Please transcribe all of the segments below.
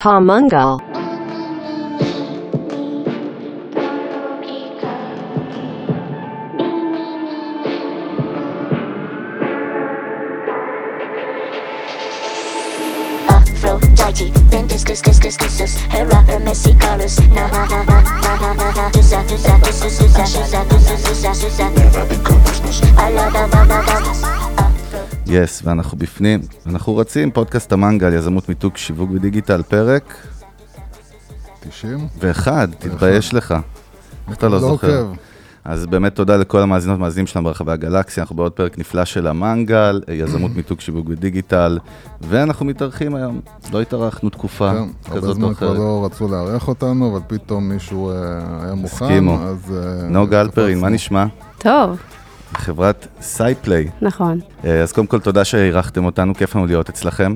Pomungal Aphrodite, then discus, discus, discus, Hera, messy colors, na ha ha ha ha ha ha יס, ואנחנו בפנים. אנחנו רצים, פודקאסט המנגל, יזמות מיתוג שיווק ודיגיטל, פרק 90? ואחד, תתבייש לך. איך אתה לא זוכר? עוקב. אז באמת תודה לכל המאזינות והמאזינים שלנו ברחבי הגלקסיה, אנחנו בעוד פרק נפלא של המנגל, יזמות מיתוג שיווק ודיגיטל, ואנחנו מתארחים היום, לא התארחנו תקופה כן, הרבה כזאת או זמן כבר אחרת. לא רצו לארח אותנו, אבל פתאום מישהו אה, היה מוכן, הסכימו. אז... אה, נוגה אלפרין, מה. נשמע? טוב, חברת SciPlay. נכון. אה, אז קודם כל תודה שאירחתם אותנו, כיף לנו להיות אצלכם.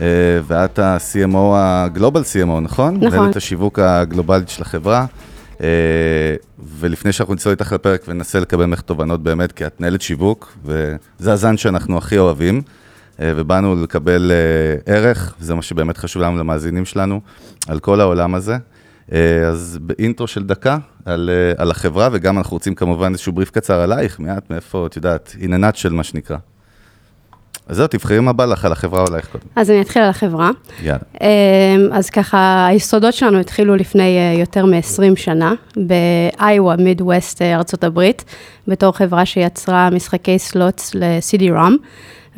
אה, ואת ה-CMO, ה global CMO, נכון? נכון. מנהלת השיווק הגלובלית של החברה. אה, ולפני שאנחנו נצא איתך לפרק וננסה לקבל ממך תובנות באמת, כי את מנהלת שיווק, וזה הזן שאנחנו הכי אוהבים, ובאנו לקבל ערך, וזה מה שבאמת חשוב לנו למאזינים שלנו, על כל העולם הזה. אה, אז באינטרו של דקה על, אה, על החברה, וגם אנחנו רוצים כמובן איזשהו בריף קצר עלייך, מעט מאיפה, את יודעת, a nutshell מה שנקרא. אז זהו, תבחרי מה בא לך על החברה או עלייך קודם. אז אני אתחיל על החברה. יאללה. אמ, אז ככה, היסודות שלנו התחילו לפני אה, יותר מ-20 שנה, באיווה, מידווסט, אה, ארה"ב, בתור חברה שיצרה משחקי סלוטס ל-CD-ROM,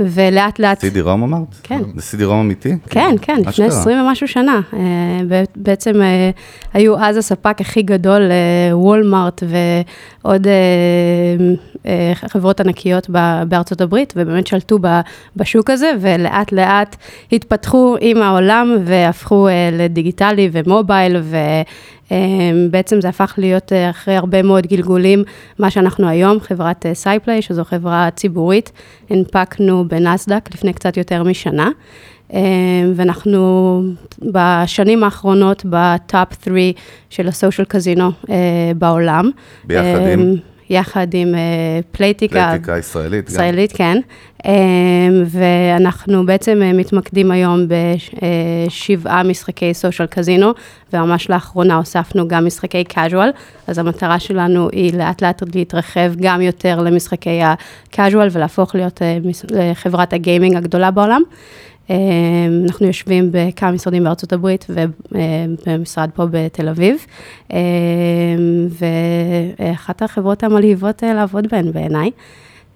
ולאט לאט... סידי רום אמרת? כן. זה סידי רום אמיתי? כן, כן, לפני אשכרה. 20 ומשהו שנה. אה, בעצם אה, היו אז הספק הכי גדול, אה, Walmart ועוד חברות ענקיות בארצות הברית, ובאמת שלטו בשוק הזה, ולאט לאט התפתחו עם העולם והפכו לדיגיטלי ומובייל, ובעצם זה הפך להיות אה, אחרי הרבה מאוד גלגולים, מה שאנחנו היום, חברת אה, SciPlay, שזו חברה ציבורית, הנפקנו בנסדק לפני קצת יותר משנה. אה, ואנחנו בשנים האחרונות ב top 3 של ה social casino אה, בעולם. ביחד אה, עם? יחד עם אה, Playtika. Playtika ישראלית גם. ישראלית, כן. אה, ואנחנו בעצם אה, מתמקדים היום בשבעה משחקי social casino, וממש לאחרונה הוספנו גם משחקי casual, אז המטרה שלנו היא לאט לאט להתרחב גם יותר למשחקי ה-casual ולהפוך להיות אה, לחברת הגיימינג הגדולה בעולם. אה, אנחנו יושבים בכמה משרדים בארצות הברית ובמשרד פה בתל אביב, אה, ואחת החברות המלהיבות אה, לעבוד בהן בעיניי.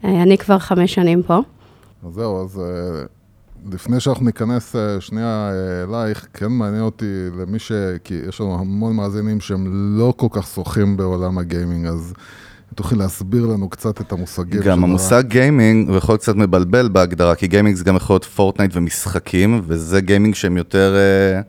אה, אני כבר חמש שנים פה. אז זהו, אז אה, לפני שאנחנו ניכנס שנייה אלייך, כן מעניין אותי למי ש... כי יש לנו המון מאזינים שהם לא כל כך שוחים בעולם הגיימינג, אז תוכלי להסביר לנו קצת את המושגים גם המושג gaming הוא יכול קצת מבלבל בהגדרה, כי gaming זה גם יכול להיות Fortnite ומשחקים, וזה gaming שהם יותר, אה,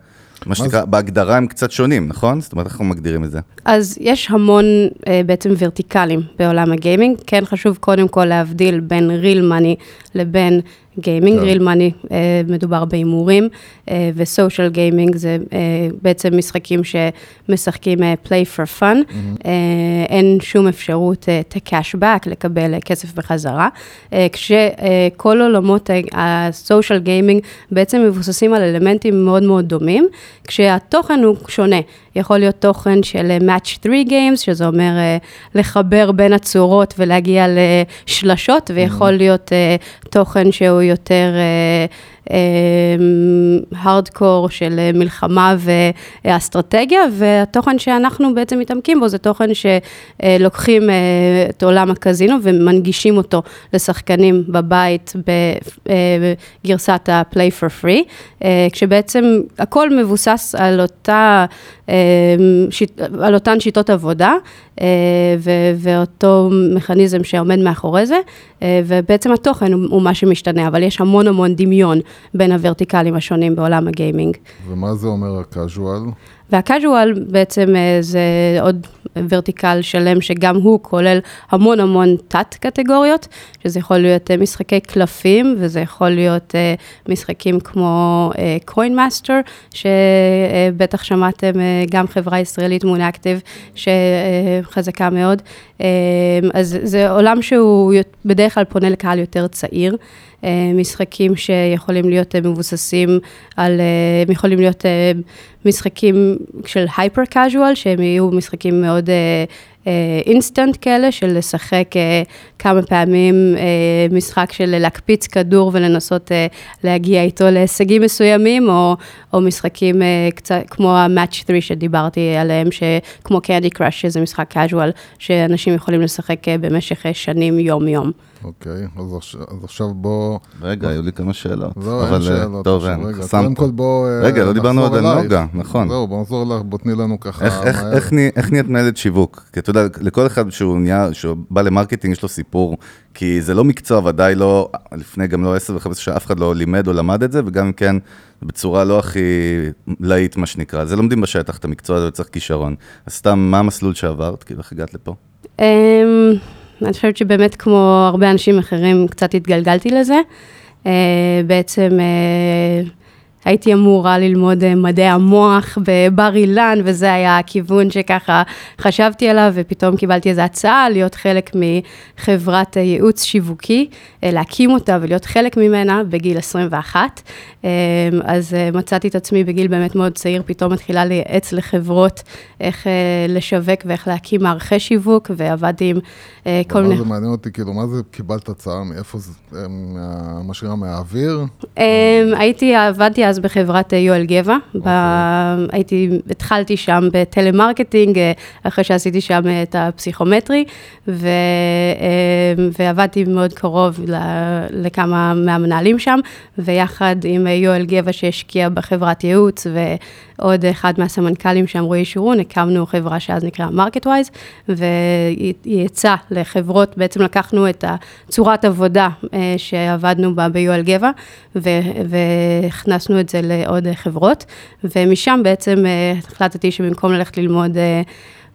מה שנקרא, בהגדרה הם קצת שונים, נכון? זאת אומרת, איך אנחנו מגדירים את זה? אז יש המון אה, בעצם verticals בעולם ה gaming. כן חשוב קודם כל להבדיל בין real money לבין gaming. כן. real money אה, מדובר בהימורים, אה, ו social gaming זה אה, בעצם משחקים שמשחקים play for fun. אה, אין שום אפשרות to cash back, לקבל כסף בחזרה. כשכל עולמות הסושיאל גיימינג בעצם מבוססים על אלמנטים מאוד מאוד דומים, כשהתוכן הוא שונה. יכול להיות תוכן של Match 3 Games, שזה אומר לחבר בין הצורות ולהגיע לשלשות, ויכול להיות אה, תוכן שהוא יותר הארדקור של אה, מלחמה ואסטרטגיה, והתוכן שאנחנו בעצם מתעמקים בו זה תוכן שלוקחים אה, את עולם הקזינו ומנגישים אותו לשחקנים בבית בגרסת ה-Play for Free, אה, כשבעצם הכל מבוסס על אותה... אה, על אותן שיטות עבודה אה, ו- ואותו מכניזם שעומד מאחורי זה, אה, ובעצם התוכן הוא, הוא מה שמשתנה, אבל יש המון המון דמיון בין ה verticals השונים בעולם ה gaming. ומה זה אומר ה casual? וה casual בעצם אה, זה עוד vertical שלם שגם הוא כולל המון המון תת-קטגוריות, שזה יכול להיות אה, משחקי קלפים, וזה יכול להיות אה, משחקים כמו Coin Master, שבטח שמעתם גם חברה ישראלית Moon Active, שחזקה מאוד. אז זה עולם שהוא בדרך כלל פונה לקהל יותר צעיר. משחקים שיכולים להיות מבוססים על, יכולים להיות משחקים של הייפר קאז'ואל, שהם יהיו משחקים מאוד אינסטנט כאלה, של לשחק אה, כמה פעמים אה, משחק של להקפיץ כדור ולנסות אה, להגיע איתו להישגים מסוימים, או, או משחקים אה, קצת כמו ה-Match 3 שדיברתי עליהם, כמו Candy Crush, שזה משחק קאז'ואל, שאנשים יכולים לשחק אה, במשך אה, שנים יום-יום. אוקיי, אז עכשיו- אז עכשיו בוא... רגע, היו לי כמה שאלות. לא, אבל, אין אה, שאלות. טוב, אין, רגע, חסמת. קודם כל בוא... אה, רגע, לא דיברנו עוד על אלייך. נגה, נכון. זהו, בוא נחזור לך, בוא תני לנו ככה איך, איך, מהר. איך, נה- איך נהיית מנהלת שיווק? כי אתה יודע, לכל אחד שהוא נהיה, שהוא בא ל marketing, יש לו סיפור, כי זה לא מקצוע, ודאי לא, לפני גם לא 10 ו-15 שנה, אף אחד לא לימד או למד את זה, וגם כן, בצורה לא הכי להיט, מה שנקרא. זה לומדים בשטח את המקצוע הזה וצריך כישרון. אז סתם, מה המסלול שעברת? כאילו, איך הגעת לפה? אני חושבת שבאמת כמו הרבה אנשים אחרים, קצת התגלגלתי לזה. אה, בעצם אה, הייתי אמורה ללמוד אה, מדעי המוח בבר אילן, וזה היה הכיוון שככה חשבתי עליו, ופתאום קיבלתי איזו הצעה להיות חלק מחברת אה, ייעוץ שיווקי, אה, להקים אותה ולהיות חלק ממנה בגיל 21. אה, אז מצאתי את עצמי בגיל באמת מאוד צעיר, פתאום מתחילה לייעץ לחברות איך לשווק ואיך להקים מערכי שיווק, ועבדתי עם כל מיני... זה מעניין אותי, כאילו, מה זה קיבלת הצעה, מאיפה זה, שנקרא מהאוויר? Um, הייתי, עבדתי אז בחברת אה, יואל גבע, ב... הייתי, התחלתי שם בטלמרקטינג, אה, אחרי שעשיתי שם אה, את הפסיכומטרי, ו... ועבדתי מאוד קרוב ל... לכמה מהמנהלים שם, ויחד עם יואל גבע שהשקיע בחברת ייעוץ, ועוד אחד מהסמנכ"לים שם, רועי שורון, הקמנו חברה שאז נקראה MarketWise, והיא יצאה לחברות, בעצם לקחנו את הצורת עבודה אה, שעבדנו בה ביואל גבע, והכנסנו את זה לעוד חברות, ומשם בעצם אה, החלטתי שבמקום ללכת ללמוד אה,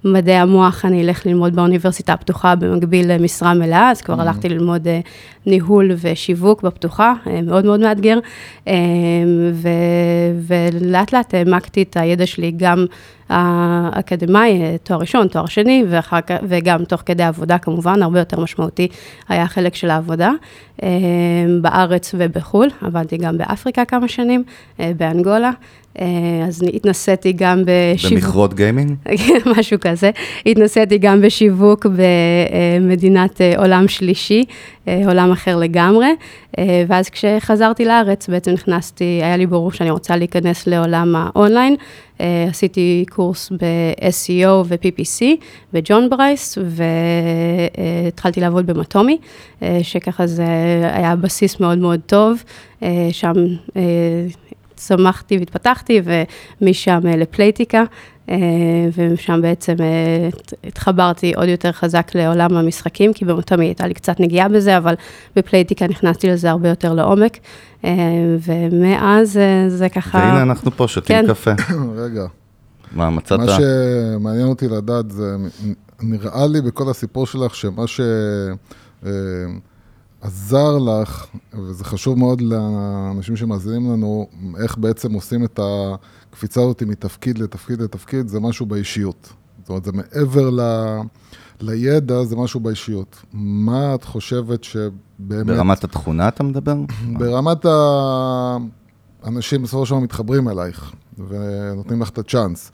מדעי המוח, אני אלך ללמוד באוניברסיטה הפתוחה במקביל למשרה מלאה, אז כבר הלכתי ללמוד אה, ניהול ושיווק בפתוחה, אה, מאוד מאוד מאתגר, אה, ו- ולאט לאט העמקתי את הידע שלי גם האקדמאי, תואר ראשון, תואר שני, ואחר וגם תוך כדי עבודה כמובן, הרבה יותר משמעותי היה החלק של העבודה, בארץ ובחו"ל, עבדתי גם באפריקה כמה שנים, באנגולה, אז התנסיתי גם בשיווק. במכרות גיימינג? משהו כזה. התנסיתי גם בשיווק במדינת אה, עולם שלישי, אה, עולם אחר לגמרי, אה, ואז כשחזרתי לארץ בעצם נכנסתי, היה לי ברור שאני רוצה להיכנס לעולם האונליין. אה, עשיתי קורס ב-SEO ו-PPC בג'ון ברייס, והתחלתי לעבוד ב Matomy, אה, שככה זה היה בסיס מאוד מאוד טוב, אה, שם אה, צמחתי והתפתחתי, ומשם אה, ל Playtika, אה, ומשם בעצם אה, התחברתי עוד יותר חזק לעולם המשחקים, כי במטומי הייתה לי קצת נגיעה בזה, אבל בפלייטיקה נכנסתי לזה הרבה יותר לעומק, ומאז זה ככה... והנה אנחנו פה, שותים כן. קפה. רגע, מה, מצאת? מה שמעניין אותי לדעת זה, נראה לי בכל הסיפור שלך שמה שעזר לך, וזה חשוב מאוד לאנשים שמאזינים לנו, איך בעצם עושים את הקפיצה הזאת מתפקיד לתפקיד לתפקיד, זה משהו באישיות. זאת אומרת, זה מעבר ל... לידע, זה משהו באישיות. מה את חושבת שבאמת... ברמת התכונה אתה מדבר? ברמת האנשים בסופו של דבר מתחברים אלייך ונותנים לך את הצ'אנס.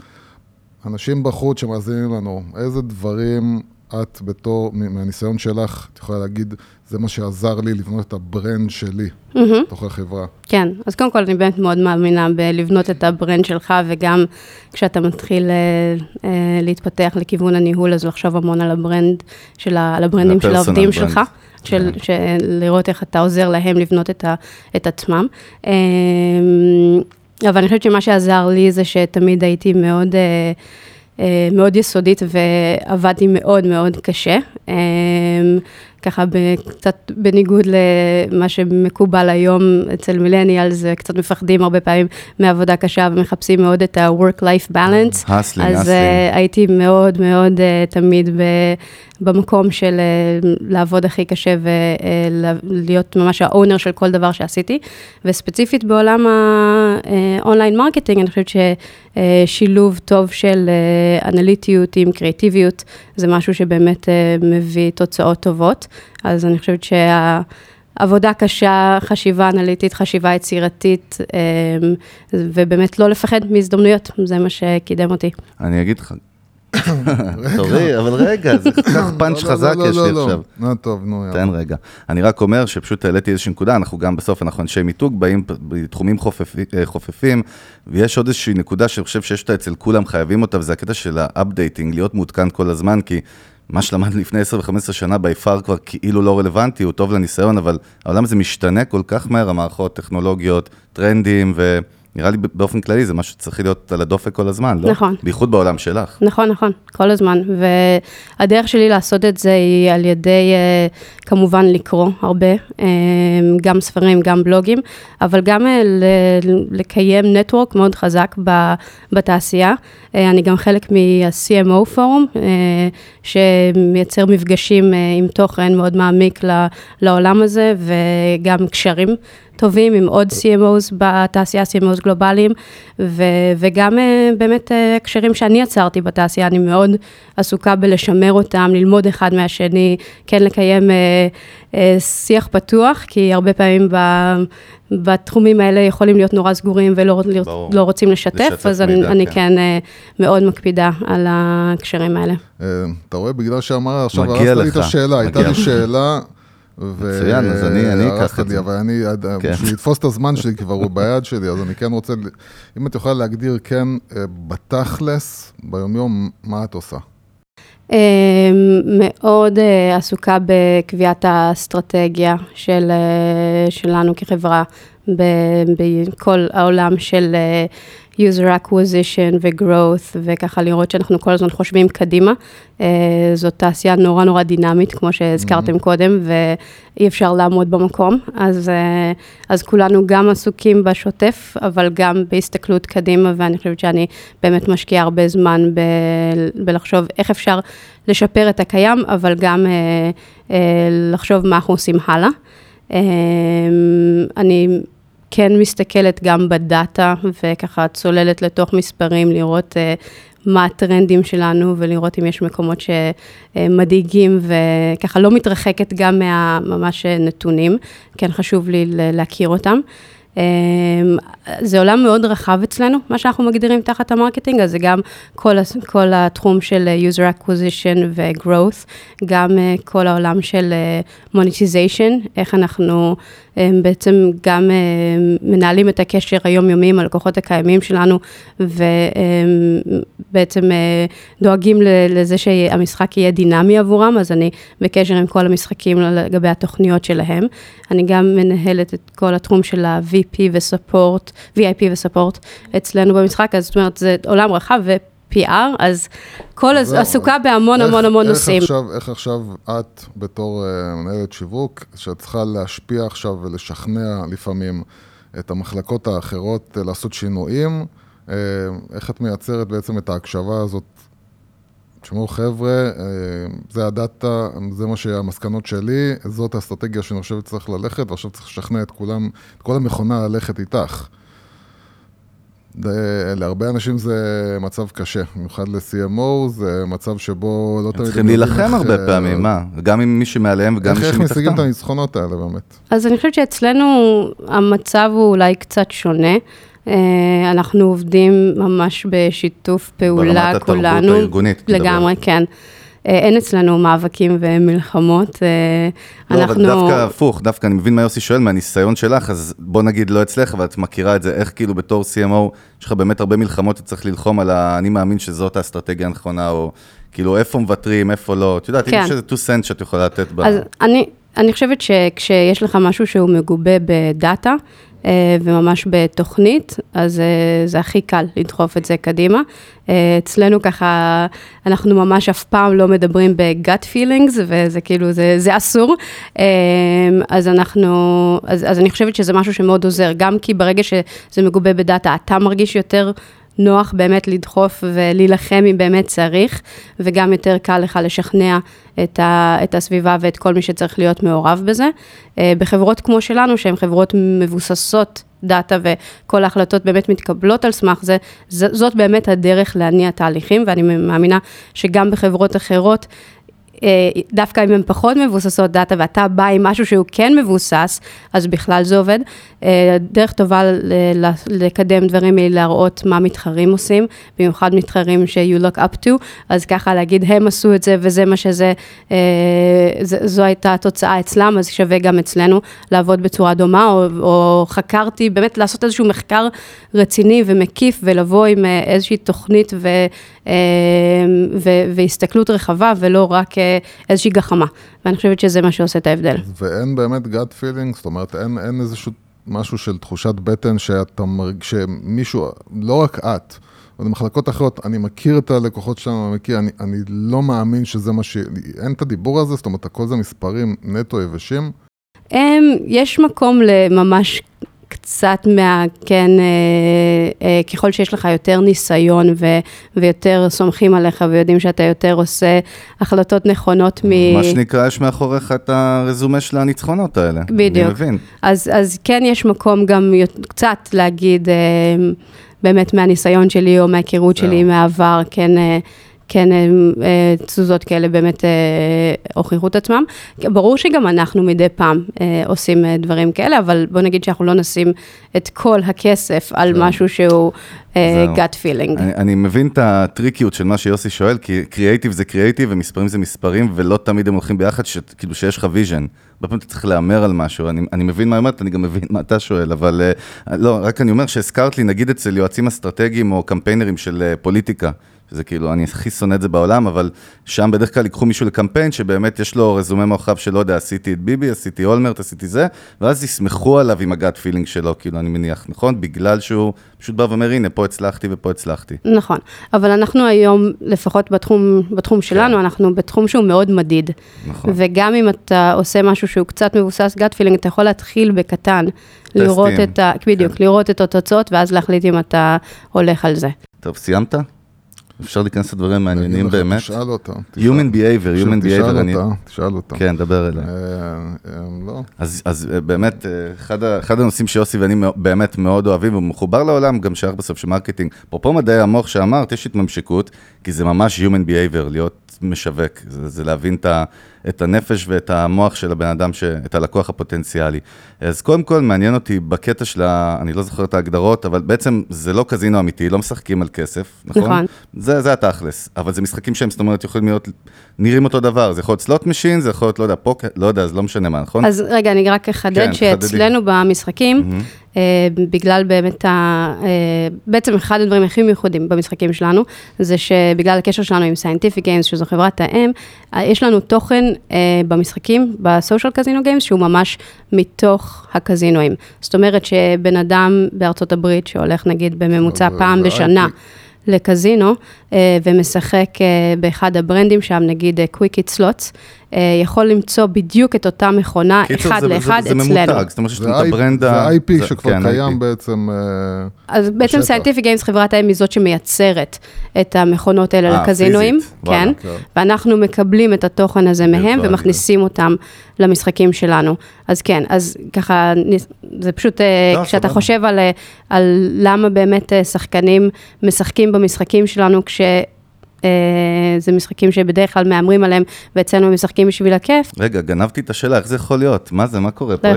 אנשים בחוץ שמאזינים לנו, איזה דברים את בתור, מהניסיון שלך, את יכולה להגיד, זה מה שעזר לי לבנות את ה brand שלי מהמם. בתוך החברה. כן, אז קודם כל אני באמת מאוד מאמינה בלבנות את ה brand שלך, וגם כשאתה מתחיל אה, אה, להתפתח לכיוון הניהול, אז לחשוב המון על ה brand, של ה, על ה brands של העובדים brand. שלך, של, כן. של לראות איך אתה עוזר להם לבנות את, ה, את עצמם. אה, אבל אני חושבת שמה שעזר לי זה שתמיד הייתי מאוד... אה, מאוד יסודית ועבדתי מאוד מאוד קשה. אה, ככה קצת בניגוד למה שמקובל היום אצל מילניאלס, קצת מפחדים הרבה פעמים מעבודה קשה ומחפשים מאוד את ה-work-life balance. הסלינג, אז הסלינג. uh, הייתי מאוד מאוד uh, תמיד ב, במקום של uh, לעבוד הכי קשה ולהיות ממש ה owner של כל דבר שעשיתי. וספציפית בעולם ה online marketing, אני חושבת ששילוב טוב של אנליטיות עם קריאטיביות, זה משהו שבאמת uh, מביא תוצאות טובות. אז אני חושבת שה... עבודה קשה, חשיבה אנליטית, חשיבה יצירתית, אמ, ובאמת לא לפחד מהזדמנויות, זה מה שקידם אותי. אני אגיד לך, תורי, אבל רגע, זה כל כך פאנץ' לא, חזק לא, יש לא, לי לא. עכשיו. נו, טוב, נו, יאללה. תן רגע. אני רק אומר שפשוט העליתי איזושהי נקודה, אנחנו גם בסוף, אנחנו אנשי מיתוג, באים בתחומים אה, חופפים, ויש עוד איזושהי נקודה שאני חושב שיש אותה אצל כולם, חייבים אותה, וזה הקטע של ה updating, להיות מעודכן כל הזמן, כי מה שלמדנו לפני 10 ו-15 שנה ביפר כבר כאילו לא רלוונטי, הוא טוב לניסיון, אבל העולם הזה משתנה כל כך מהר, המערכות, טכנולוגיות, טרנדים, ונראה לי באופן כללי זה משהו שצריך להיות על הדופק כל הזמן, לא? נכון. בייחוד בעולם שלך. נכון, נכון, כל הזמן. והדרך שלי לעשות את זה היא על ידי, אה, כמובן, לקרוא הרבה, אה, גם ספרים, גם בלוגים, אבל גם אה, לקיים נטוורק מאוד חזק בתעשייה. אה, אני גם חלק מה-CMO פורום, אה, שמייצר מפגשים אה, עם תוכן מאוד מעמיק לעולם הזה, וגם קשרים טובים עם עוד CMOs בתעשייה, CMOs גלובליים, וגם באמת הקשרים שאני יצרתי בתעשייה, אני מאוד עסוקה בלשמר אותם, ללמוד אחד מהשני, כן לקיים שיח פתוח, כי הרבה פעמים ב... בתחומים האלה יכולים להיות נורא סגורים ולא ברור. לא רוצים לשתף, לשתף אז אני, מידע, אני כן. כן אה, מאוד מקפידה על הקשרים האלה. אה, אתה רואה, בגלל שאמר עכשיו, הרסת לי את השאלה, הייתה לי. שאלה. מצוין, אז אני- אני אקח את זה. אבל אני, כן. בשביל לתפוס את הזמן שלי כבר הוא ביד שלי, אז אני כן רוצה, אם את יכולה להגדיר כן, אה, בתכלס, ביומיום, מה את עושה? אה, מאוד אה, עסוקה בקביעת האסטרטגיה של, אה, שלנו כחברה בכל העולם של אה, user acquisition ו-growth, וככה לראות שאנחנו כל הזמן חושבים קדימה. אה, זאת תעשייה נורא נורא דינמית, כמו שהזכרתם קודם, ואי אפשר לעמוד במקום. אז, אה, אז כולנו גם עסוקים בשוטף, אבל גם בהסתכלות קדימה, ואני חושבת שאני באמת משקיעה הרבה זמן ב- בלחשוב איך אפשר לשפר את הקיים, אבל גם אה, אה, לחשוב מה אנחנו עושים הלאה. אה, אני כן מסתכלת גם ב data, וככה צוללת לתוך מספרים, לראות אה, מה הטרנדים שלנו, ולראות אם יש מקומות שמדאיגים, וככה לא מתרחקת גם מהממש נתונים, כן חשוב לי להכיר אותם. אה, זה עולם מאוד רחב אצלנו, מה שאנחנו מגדירים תחת ה marketing, אז זה גם כל, כל התחום של אה, user acquisition ו-growth, גם אה, כל העולם של אה, monetization, איך אנחנו אה, בעצם גם אה, מנהלים את הקשר היומיומי עם הלקוחות הקיימים שלנו, ובעצם אה, דואגים לזה שהמשחק יהיה דינמי עבורם, אז אני בקשר עם כל המשחקים לגבי התוכניות שלהם. אני גם מנהלת את כל התחום של ה-VP וספורט, VIP וספורט אצלנו במשחק, אז זאת אומרת, זה עולם רחב ו-PR, אז כל הז... זהו. עסוקה בהמון איך- המון המון איך נושאים. עכשיו, איך עכשיו את, בתור אה, מנהלת שיווק, שאת צריכה להשפיע עכשיו ולשכנע לפעמים את המחלקות האחרות אה, לעשות שינויים, אה, איך את מייצרת בעצם את ההקשבה הזאת? תשמעו חבר'ה, זה הדאטה, זה מה שהמסקנות שלי, זאת האסטרטגיה שאני חושב שצריך ללכת, ועכשיו צריך לשכנע את כולם, את כל המכונה ללכת איתך. להרבה אנשים זה מצב קשה, במיוחד ל-CMO, זה מצב שבו לא תמיד... צריכים להילחם הרבה אה, פעמים, מה? גם עם מי שמעליהם וגם מי איך משיגים את שמתחתם. הניצחונות האלה באמת? אז אני חושבת שאצלנו המצב הוא אולי קצת שונה. אה, אנחנו עובדים ממש בשיתוף פעולה, ברמת התרבות כולנו. הארגונית, מדברת. לגמרי, כן. אה, אין אצלנו מאבקים ומלחמות. אה, לא, אנחנו... אבל דווקא הפוך, דווקא אני מבין מה יוסי שואל, מהניסיון שלך, אז בוא נגיד לא אצלך, אבל את מכירה את זה, איך כאילו בתור CMO, יש לך באמת הרבה מלחמות, אתה צריך ללחום על ה... אני מאמין שזאת האסטרטגיה הנכונה, או כאילו איפה מוותרים, איפה לא, את יודעת, כן. יש איזה 2 סנט שאת יכולה לתת ב... אז אני, אני חושבת שכשיש לך משהו שהוא מגובה בדאטה, וממש בתוכנית, אז אה, זה הכי קל לדחוף את זה קדימה. אה, אצלנו ככה, אנחנו ממש אף פעם לא מדברים ב-gut feelings, וזה כאילו, זה, זה אסור. אה, אז אנחנו, אז, אז אני חושבת שזה משהו שמאוד עוזר, גם כי ברגע שזה מגובה בדאטה, אתה מרגיש יותר נוח באמת לדחוף ולהילחם אם באמת צריך, וגם יותר קל לך לשכנע את, ה, את הסביבה ואת כל מי שצריך להיות מעורב בזה. אה, בחברות כמו שלנו, שהן חברות מבוססות דאטה וכל ההחלטות באמת מתקבלות על סמך זה, ז- זאת באמת הדרך להניע תהליכים, ואני מאמינה שגם בחברות אחרות, דווקא אם הן פחות מבוססות דאטה ואתה בא עם משהו שהוא כן מבוסס, אז בכלל זה עובד. אה, דרך טובה לקדם דברים היא להראות מה מתחרים עושים, במיוחד מתחרים ש-you look up to, אז ככה להגיד, הם עשו את זה וזה מה שזה, אה, זו הייתה התוצאה אצלם, אז שווה גם אצלנו לעבוד בצורה דומה, או, או חקרתי, באמת לעשות איזשהו מחקר רציני ומקיף, ולבוא עם אה, איזושהי תוכנית ו, אה, ו, והסתכלות רחבה, ולא רק אה, איזושהי גחמה. ואני חושבת שזה מה שעושה את ההבדל. ואין באמת gut feeling, זאת אומרת, אין, אין איזשהו משהו של תחושת בטן שאתה מרגיש, שמישהו, לא רק את, אבל במחלקות אחרות, אני מכיר את הלקוחות שלנו, אני מכיר, אני, אני לא מאמין שזה מה ש... אין את הדיבור הזה, זאת אומרת, הכל זה מספרים נטו יבשים. הם, יש מקום לממש קצת מה, כן, אה, אה, ככל שיש לך יותר ניסיון ו, ויותר סומכים עליך ויודעים שאתה יותר עושה החלטות נכונות מ... מה שנקרא, יש מאחוריך את הרזומה של הניצחונות האלה. בדיוק. אני מבין. אז, אז כן יש מקום גם קצת להגיד, אה, באמת מהניסיון שלי או מההיכרות. שלי מהעבר, כן, אה, כן אה, אה, תזוזות כאלה באמת אה, הוכיחו את עצמם. ברור שגם אנחנו מדי פעם עושים דברים כאלה, אבל בוא נגיד שאנחנו לא נשים את כל הכסף על זהו. משהו שהוא זהו. gut feeling. אני, אני מבין את הטריקיות של מה שיוסי שואל, כי קריאייטיב זה קריאייטיב ומספרים זה מספרים, ולא תמיד הם הולכים ביחד, ש, כאילו שיש לך vision. הרבה פעמים אתה צריך להמר על משהו, אני, אני מבין מה אמרת, אני גם מבין מה אתה שואל, אבל לא, רק אני אומר שהזכרת לי, נגיד אצל יועצים אסטרטגיים או קמפיינרים של פוליטיקה, שזה כאילו, אני הכי שונא את זה בעולם, אבל שם בדרך כלל ייקחו מישהו לקמפיין, שבאמת יש לו רזומה מאחוריו שלא יודע, עשיתי את ביבי, עשיתי אולמרט, עשיתי זה, ואז יסמכו עליו עם ה gut feeling שלו, כאילו, אני מניח, נכון? בגלל שהוא פשוט בא ואומר, הנה, פה הצלחתי ופה הצלחתי. נכון, אבל אנחנו היום, לפחות בתחום, בתחום שלנו, אנחנו בתחום שהוא מאוד מדיד. נכון. וגם אם אתה עושה משהו שהוא קצת מבוסס gut feeling, אתה יכול להתחיל בקטן, לראות את ה... בדיוק, כן. לראות את התוצאות, ואז להחליט אם אתה הולך על זה. טוב, סיימת? אפשר להיכנס לדברים מעניינים באמת? תשאל אותה. תשאל. Human behavior, human תשאל behavior, אני... אותה, תשאל אותה. כן, דבר אליה. אה, אה, לא. אז, אז אה, באמת, אחד, אחד הנושאים שיוסי ואני באמת מאוד אוהבים, והוא מחובר לעולם, גם שייך בסוף של marketing. אפרופו מדעי המוח שאמרת, יש התממשקות, כי זה ממש Human Behavior, להיות משווק. זה, זה להבין את, ה, את הנפש ואת המוח של הבן אדם, ש, את הלקוח הפוטנציאלי. אז קודם כל, מעניין אותי בקטע של ה... אני לא זוכר את ההגדרות, אבל בעצם זה לא קזינו אמיתי, לא משחקים על כסף, נכון? נכון. זה, זה התכלס, אבל זה משחקים שהם, זאת אומרת, יכולים להיות, נראים אותו דבר, זה יכול להיות slot machine, זה יכול להיות, לא יודע, פוקר, לא יודע, זה לא משנה מה, נכון? אז רגע, אני רק אחדד כן, שאצלנו במשחקים, אה, בגלל באמת ה... אה, בעצם אחד הדברים הכי מיוחדים במשחקים שלנו, זה שבגלל הקשר שלנו עם Scientific Games, שזו חברת האם, אה, יש לנו תוכן אה, במשחקים, ב social casino games, שהוא ממש מתוך הקזינואים. זאת אומרת שבן אדם בארצות הברית, שהולך נגיד בממוצע פעם זה בשנה. לקזינו אה, ומשחק אה, באחד הברנדים שם, נגיד אה, Quick Hit Slots, יכול למצוא בדיוק את אותה מכונה, אחד זה- זה- לאחד זה אצלנו. ממותג, זאת אומרת שיש זה לנו את IP ה brand ה... זה IP זה- שכבר כן, קיים IP. בעצם. אה, אז בעצם. Scientific Games, חברת האם, היא זאת שמייצרת את המכונות האלה אה, לקזינואים, פיזית, כן, כן. ואנחנו מקבלים את התוכן הזה מהם. ומכניסים אותם למשחקים שלנו. אז כן, אז ככה, זה פשוט, אה, לא, כשאתה. חושב על, אה, על למה באמת אה, שחקנים משחקים במשחקים שלנו, כש... אה, זה משחקים שבדרך כלל מהמרים עליהם, ואצלנו הם משחקים בשביל הכיף. רגע, גנבתי את השאלה, איך זה יכול להיות? מה זה, מה קורה פה? לא,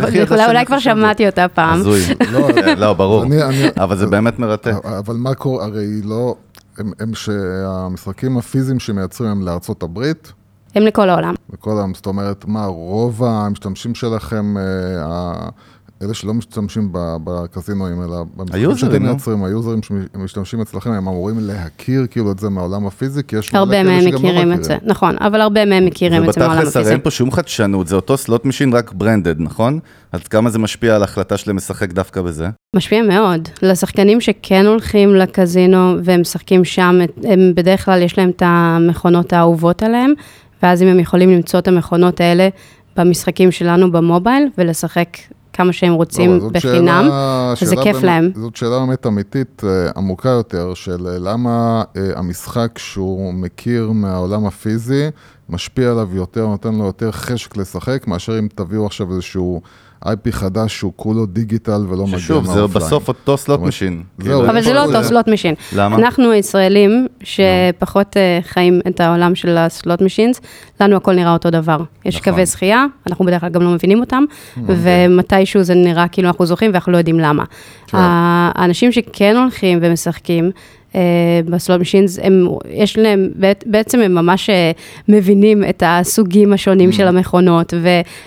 אולי, כבר על זה? שמעתי אותה פעם. הזוי. לא, לא, ברור. אני- אני- אבל זה באמת מרתק. אבל מה קורה, הרי לא, הם, הם שהמשחקים הפיזיים שמייצרים הם לארצות הברית, הם לכל העולם. וכל העולם, זאת אומרת, מה, רוב המשתמשים שלכם, אה, אלה שלא משתמשים ב- בקזינואים, אלא במשחקים שאתם נו. מייצרים, ה users שמשתמשים אצלכם, הם אמורים להכיר כאילו את זה מהעולם הפיזי, כי יש מלא הרבה כאלה מהם שגם לא מכירים את זה, נכון, אבל הרבה מהם מכירים את זה מהעולם ובתכלס הרי הפיזי. אין פה שום חדשנות, זה אותו slot machine, רק branded, נכון? אז כמה זה משפיע על ההחלטה שלהם לשחק דווקא בזה? משפיע מאוד. לשחקנים שכן הולכים לקזינו והם משחקים שם, הם בדרך כלל יש להם את המכונות האהובות עליהם, ואז אם הם יכולים למצוא את המכונות האלה במשחקים שלנו במובייל ולשחק כמה שהם רוצים לא, בחינם, שאלה- וזה שאלה כיף באמת- להם. זאת שאלה באמת אמיתית אה, עמוקה יותר, של אה, למה אה, המשחק שהוא מכיר מהעולם הפיזי, משפיע עליו יותר, נותן לו יותר חשק לשחק, מאשר אם תביאו עכשיו איזשהו IP חדש שהוא כולו digital ולא מגיע ששוב, מה offline. זה בסוף אותו slot אבל- machine. כאילו, אבל זה לא אותו slot machine. למה? אנחנו הישראלים, שפחות אה, חיים את העולם של ה slot machines, לנו הכל נראה אותו דבר. יש נכון. קווי זכייה, אנחנו בדרך כלל גם לא מבינים אותם, ומתישהו זה נראה כאילו אנחנו זוכים ואנחנו לא יודעים למה. כן. האנשים שכן הולכים ומשחקים, אה, בסלוט משינס, הם, יש להם, בעצם הם ממש אה, מבינים את הסוגים השונים של המכונות,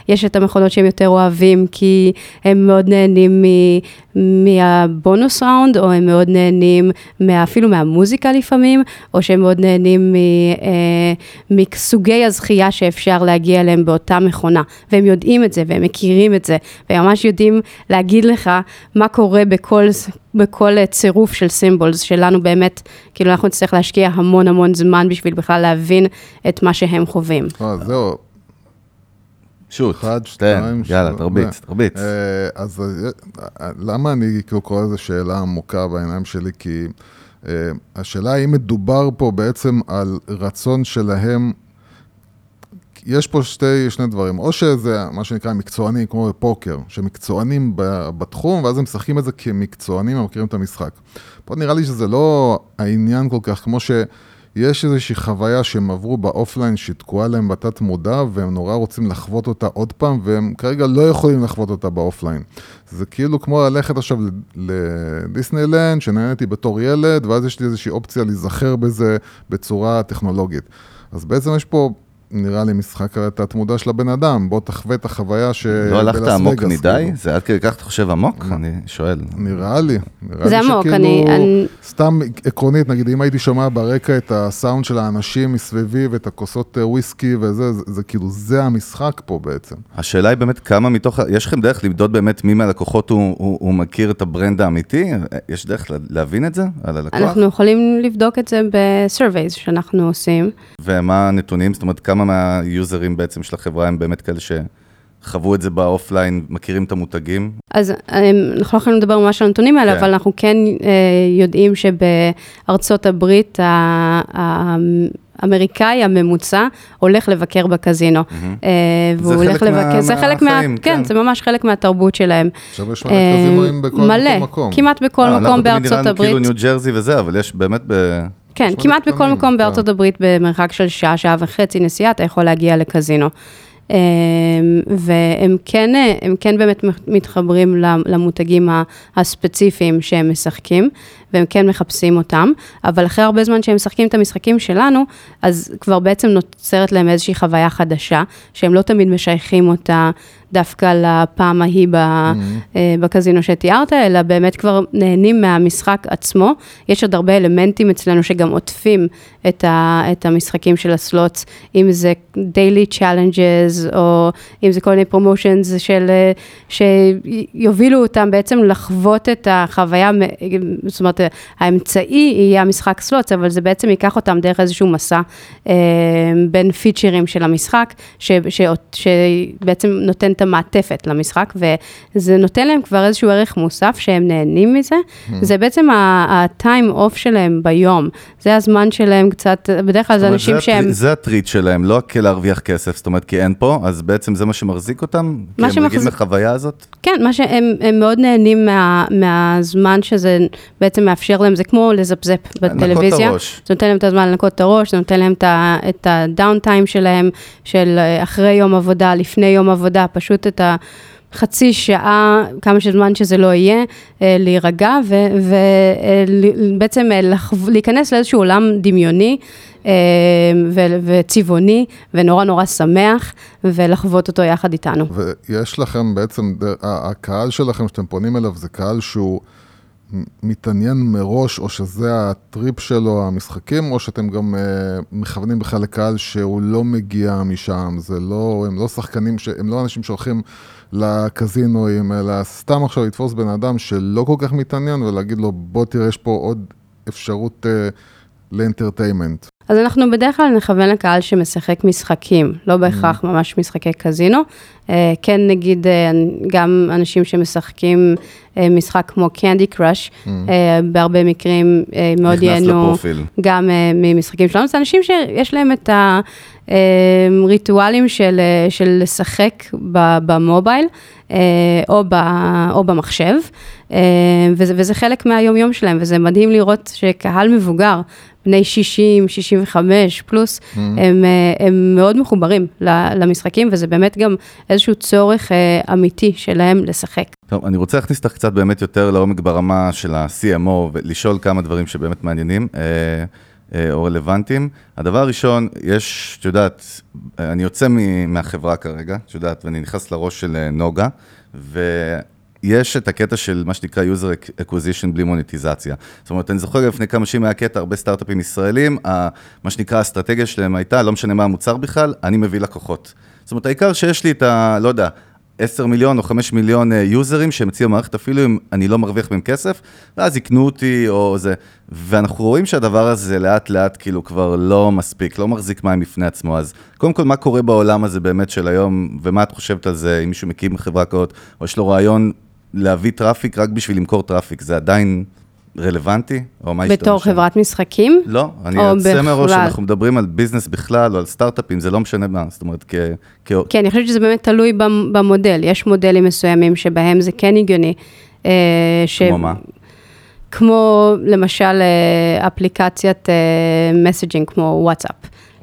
ויש את המכונות שהם יותר אוהבים, כי הם מאוד נהנים מ- מהבונוס ראונד, או הם מאוד נהנים מה, אפילו מהמוזיקה לפעמים, או שהם מאוד נהנים מ, אה, מסוגי הזכייה שאפשר להגיע אליהם באותה מכונה, והם יודעים את זה, והם מכירים את זה, והם ממש יודעים להגיד לך מה קורה בכל... בכל אה, צירוף של סימבולס שלנו באמת, כאילו אנחנו נצטרך להשקיע המון המון זמן בשביל בכלל להבין את מה שהם חווים. אה, זהו, שוט, אחד, תן, שתיים, יאללה, תרביץ, תרביץ. אה, אז אה, למה אני כאילו קורא לזה שאלה עמוקה בעיניים שלי? כי אה, השאלה האם מדובר פה בעצם על רצון שלהם, יש פה שתי, שני דברים, או שזה מה שנקרא מקצוענים, כמו בפוקר, שמקצוענים בתחום, ואז הם משחקים את זה כמקצוענים, הם מכירים את המשחק. פה נראה לי שזה לא העניין כל כך, כמו ש... יש איזושהי חוויה שהם עברו באופליין שתקועה להם בתת מודע והם נורא רוצים לחוות אותה עוד פעם והם כרגע לא יכולים לחוות אותה באופליין. זה כאילו כמו ללכת עכשיו לדיסנילנד שנהניתי בתור ילד ואז יש לי איזושהי אופציה להיזכר בזה בצורה טכנולוגית. אז בעצם יש פה נראה לי משחק על התת מודע של הבן אדם, בוא תחווה את החוויה ש... לא הלכת עמוק מדי? כאילו. זה עד כדי כך אתה חושב עמוק? אני שואל. נראה לי, נראה זה לי עמוק, שכאילו, אני- סתם עקרונית, נגיד אם הייתי שומע ברקע את הסאונד של האנשים מסביבי ואת הכוסות אה, וויסקי וזה, זה, זה כאילו, זה המשחק פה בעצם. השאלה היא באמת כמה מתוך, יש לכם דרך למדוד באמת מי מהלקוחות הוא, הוא, הוא מכיר את ה brand האמיתי? יש דרך לה- להבין את זה על הלקוח? אנחנו יכולים לבדוק את זה ב surveys שאנחנו עושים. ומה הנתונים? זאת אומרת, כמה מה users בעצם של החברה הם באמת כאלה שחוו את זה ב offline, מכירים את המותגים? אז אה, אנחנו לא יכולים לדבר ממש על הנתונים האלה, כן. אבל אנחנו כן אה, יודעים שבארצות הברית ה- האמריקאי הממוצע הולך לבקר בקזינו. אה, והוא זה הולך חלק מה- לבקר, זה חלק מה... מהחיים, כן, כן. זה ממש חלק מהתרבות שלהם. עכשיו יש אה, מרכזים בכל מלא, מקום. כמעט בכל מקום אנחנו תמיד בארצות נראינו הברית. כאילו ניו ג'רזי וזה, אבל יש באמת ב... כן, כמעט בכל מקום כן. בארצות הברית במרחק של שעה, שעה וחצי נסיעה, אתה יכול להגיע לקזינו. אמ, והם כן, אה, הם כן באמת מתחברים למותגים הספציפיים שהם משחקים, והם כן מחפשים אותם, אבל אחרי הרבה זמן שהם משחקים את המשחקים שלנו, אז כבר בעצם נוצרת להם איזושהי חוויה חדשה, שהם לא תמיד משייכים אותה דווקא לפעם ההיא ב, אה, בקזינו שתיארת, אלא באמת כבר נהנים מהמשחק עצמו. יש עוד הרבה אלמנטים אצלנו שגם עוטפים את, ה, את המשחקים של הסלוטס, אם זה daily challenges, או אם זה כל מיני פרומושנס של, אה, שיובילו אותם בעצם לחוות את החוויה, זאת אומרת, האמצעי יהיה המשחק סלוטס, אבל זה בעצם ייקח אותם דרך איזשהו מסע אה, בין פיצ'רים של המשחק, ש, ש, שבעצם נותן את המעטפת למשחק, וזה נותן להם כבר איזשהו ערך מוסף שהם נהנים מזה. זה בעצם ה-time off שלהם ביום, זה הזמן שלהם קצת, בדרך כלל זה אומרת, אנשים זה שהם... הטריט- זה הטריט שלהם, לא כלהרוויח כסף, זאת אומרת, כי אין פה, אז בעצם זה מה שמחזיק אותם? כי מה הם רגילים שמחזיק- לחוויה הזאת? כן, מה שהם הם מאוד נהנים מה, מהזמן שזה בעצם מאפשר להם, זה כמו לזפזפ בטלוויזיה. את הראש. זה נותן להם את הזמן לנקות את הראש, זה נותן להם את הדאון טיים שלהם, של אה, אחרי יום עבודה, לפני יום עבודה, פשוט את החצי שעה, כמה שזמן שזה לא יהיה, אה, להירגע ובעצם להיכנס לאיזשהו עולם דמיוני אה, ו- וצבעוני ונורא נורא שמח, ולחוות אותו יחד איתנו. ויש לכם בעצם, הקהל שלכם שאתם פונים אליו זה קהל שהוא מתעניין מראש, או שזה הטריפ שלו, המשחקים, או שאתם גם uh, מכוונים בכלל לקהל שהוא לא מגיע משם, זה לא, הם לא שחקנים, ש, הם לא אנשים שהולכים לקזינואים, אלא סתם עכשיו לתפוס בן אדם שלא כל כך מתעניין ולהגיד לו, בוא תראה, יש פה עוד אפשרות uh, לאנטרטיימנט. אז אנחנו בדרך כלל נכוון לקהל שמשחק משחקים, לא בהכרח ממש משחקי קזינו, אה, כן נגיד אה, גם אנשים שמשחקים אה, משחק כמו קנדי קראש, Mm. בהרבה מקרים מאוד ייהנו. גם ממשחקים שלנו, זה אנשים שיש להם את הריטואלים של, של לשחק במובייל או, ב, או במחשב, וזה, וזה חלק מהיום-יום שלהם, וזה מדהים לראות שקהל מבוגר, בני 60, 65 פלוס, Mm. הם, אה, הם מאוד מחוברים למשחקים, וזה באמת גם איזשהו צורך אה, אמיתי שלהם לשחק. טוב, אני רוצה להכניס אותך קצת באמת יותר לעומק ברמה של ה-CMO ולשאול כמה דברים שבאמת מעניינים אה, או רלוונטיים. הדבר הראשון, יש, את יודעת, אני יוצא מהחברה כרגע, את יודעת, ואני נכנס לראש של נוגה, ויש את הקטע של מה שנקרא user acquisition בלי מוניטיזציה. זאת אומרת, אני זוכר לפני כמה שנים היה קטע, הרבה סטארט-אפים ישראלים, מה שנקרא האסטרטגיה שלהם הייתה, לא משנה מה המוצר בכלל, אני מביא לקוחות. זאת אומרת, העיקר שיש לי את ה... לא יודע, 10 מיליון או 5 מיליון אה, יוזרים שהם הציעו מערכת, אפילו אם אני לא מרוויח מהם כסף, ואז יקנו אותי או זה. ואנחנו רואים שהדבר הזה לאט לאט כאילו כבר לא מספיק, לא מחזיק מים בפני עצמו. אז קודם כל, מה קורה בעולם הזה באמת של היום, ומה את חושבת על זה, אם מישהו מקים חברה כזאת, או יש לו רעיון להביא traffic רק בשביל למכור traffic, זה עדיין רלוונטי? או מה השתמש בתור שם? חברת משחקים? לא, אני יוצא מ rush? אנחנו מדברים על business בכלל, או על סטארט-אפים, זה לא משנה מה, זאת אומרת, כ... כ... כן, אני חושבת שזה באמת תלוי במ- במודל. יש מודלים מסוימים שבהם זה כן הגיוני. אה, ש... כמו מה? כמו למשל אה, אפליקציית messaging כמו וואטסאפ.